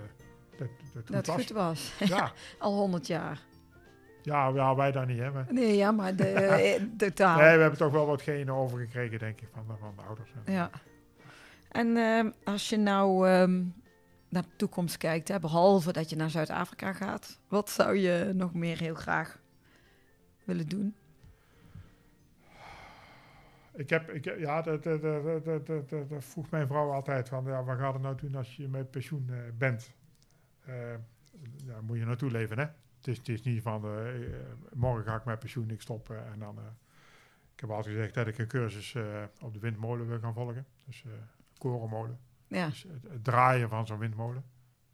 dat, dat, goed Dat was. goed was. Ja, Al 100 jaar. ja, ja, wij daar niet. Hè, maar, Nee, ja, maar de, eh, totaal. nee, we hebben toch wel wat genen overgekregen, denk ik, van, de- van de ouders. Ja. En ehm, als je nou ehm, naar de toekomst kijkt, hè, behalve dat je naar Zuid-Afrika gaat, wat zou je nog meer heel graag willen doen? Ik heb, ik, ja, dat, dat, dat, dat, vroeg mijn vrouw altijd van, ja, wat gaat het nou doen als je met pensioen eh, bent? Eh, ja, moet je naartoe leven, hè? Het is, het is niet van, eh, eh, morgen ga ik met pensioen, ik stop eh, en dan... eh, ik heb altijd gezegd dat ik een cursus eh, op de windmolen wil gaan volgen. Dus eh korenmolen. Ja, Dus het, het draaien van zo'n windmolen.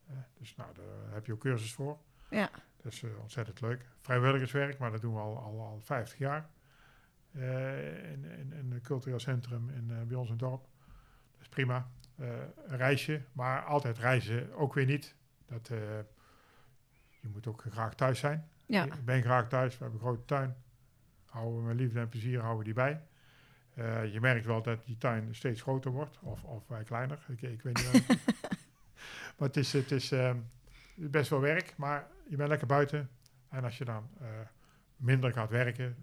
Eh, dus nou, daar heb je ook cursus voor. ja, Dat is eh, ontzettend leuk. Vrijwilligerswerk, maar dat doen we al, al, al 50 jaar. Eh, in, in, in een cultureel centrum in, bij ons in het dorp. Dat is prima. Een reisje, maar altijd reizen ook weer niet. Dat, je moet ook graag thuis zijn. ja, Ik ben graag thuis, we hebben een grote tuin. Houden we met liefde en plezier houden we die bij. Eh, je merkt wel dat die tuin steeds groter wordt, of, of wij kleiner. Ik, ik weet niet. maar het is, het is ehm, best wel werk, maar je bent lekker buiten. En als je dan eh, minder gaat werken,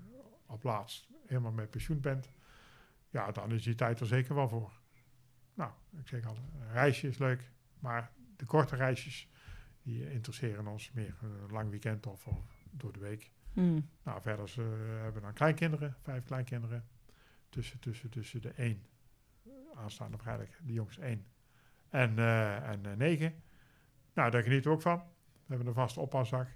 op laatst helemaal met pensioen bent, ja, dan is die tijd er zeker wel voor. Nou, ik zeg al, een reisje is leuk, maar de korte reisjes, die interesseren ons meer. Een lang weekend of, of door de week. Hmm. Nou, verder eh, hebben we dan kleinkinderen, vijf kleinkinderen. Tussen, tussen, tussen de één, aanstaande vrijdag, de jongste één, en, eh, en eh, negen. Nou, daar genieten we ook van. We hebben een vaste oppasdag.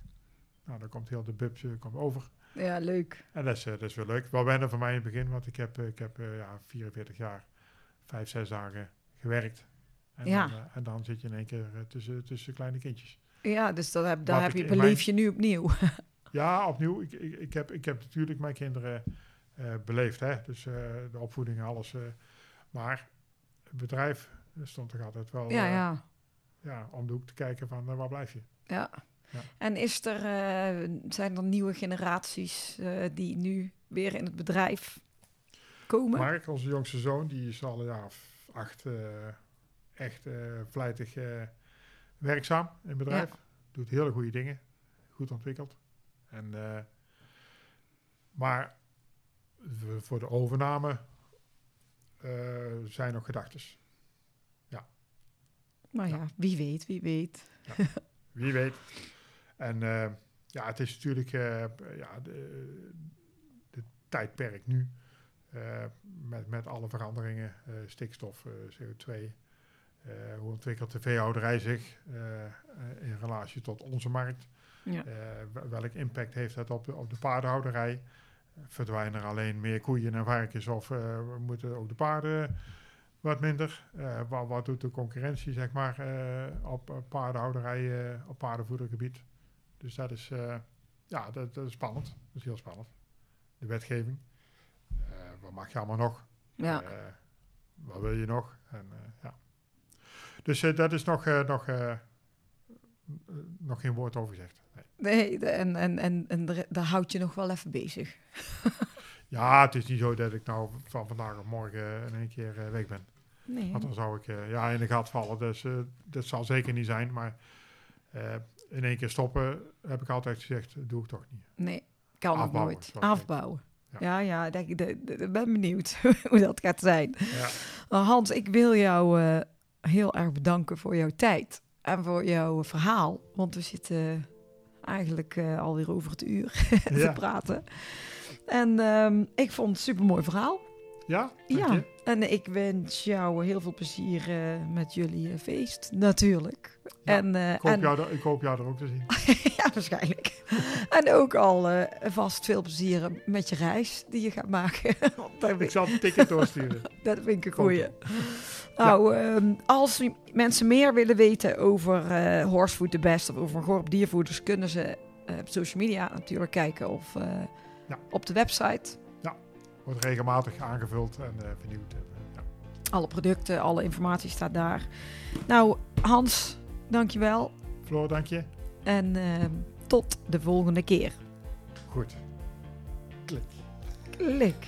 Nou, dan komt heel de bubs eh, komt over. ja, leuk. En dat is, eh, dat is wel leuk. Wel wennen voor mij in het begin, want ik heb, eh, ik heb eh, ja, 44 jaar, vijf, zes dagen gewerkt. En, Ja. dan, eh, en dan zit je in één keer eh, tussen, tussen kleine kindjes. Ja, dus dat heb, daar heb je, beleef mijn- je nu opnieuw. Ja, opnieuw. Ik, ik, ik, heb, ik heb natuurlijk mijn kinderen eh, beleefd. Hè? Dus eh, de opvoeding en alles. eh. maar het bedrijf eh, stond toch altijd wel ja, eh, ja, ja, om de hoek te kijken van eh, waar blijf je. ja. Ja. En is er, eh, zijn er nieuwe generaties eh, die nu weer in het bedrijf komen? Mark, onze jongste zoon, die is al een jaar of acht eh, echt eh, vlijtig eh, werkzaam in het bedrijf. Doet hele goede dingen. Goed ontwikkeld. En, eh, maar voor de overname eh, zijn nog gedachtes. Maar ja, wie weet, wie weet. Wie weet. En eh, ja, het is natuurlijk eh, ja, de, de tijdperk nu. met, met alle veranderingen, stikstof, eh, CO2. eh, hoe ontwikkelt de veehouderij zich in relatie tot onze markt? Ja. Wel- welk impact heeft dat op de, op de paardenhouderij? Verdwijnen er alleen meer koeien en varkens of eh, moeten ook de paarden wat minder? Eh, wat, wat doet de concurrentie zeg maar, eh, op eh, paardenhouderij, eh, op paardenvoedergebied? Dus dat is, ja, dat, dat is spannend. Dat is heel spannend. De wetgeving. Wat mag je allemaal nog? Ja. Wat wil je nog? En, ja. Dus dat is nog, nog, nog geen woord over gezegd. Nee. En, en, en, en daar- houd je nog wel even bezig. Ja, het is niet zo dat ik nou van vandaag op morgen in één keer eh, weg ben. Nee. Want dan zou ik eh, ja, in de gat vallen. Dus eh, dat zal zeker niet zijn. Maar in één keer stoppen heb ik altijd gezegd, doe ik toch niet. Nee, kan ook Afbouwen, nooit. Afbouwen. Ja. Ja, ja, ik ben benieuwd hoe dat gaat zijn. Ja, Hans, ik wil jou heel erg bedanken voor jouw tijd en voor jouw verhaal. Want we zitten eigenlijk eh, alweer over het uur te Ja. praten. En ehm, ik vond het een supermooi verhaal. Ja? Ja, je. en ik wens jou heel veel plezier eh, met jullie eh, feest, natuurlijk. Ja, en, Ik hoop, en jou er, ik hoop jou er ook te zien. ja, waarschijnlijk. en ook al vast veel plezier met je reis die je gaat maken. Ik zal een ticket doorsturen. dat vind ik een goeie. Nou, ehm, als mensen meer willen weten over eh Horsefood the Best of over Gorp Diervoeders, kunnen ze eh, op social media natuurlijk kijken of eh, Ja. op de website. Wordt regelmatig aangevuld en eh, vernieuwd. Ja. Alle producten, alle informatie staat daar. Nou, Hans, dankjewel. Floor, dank je. En ehm, tot de volgende keer. Goed. Klik. Klik.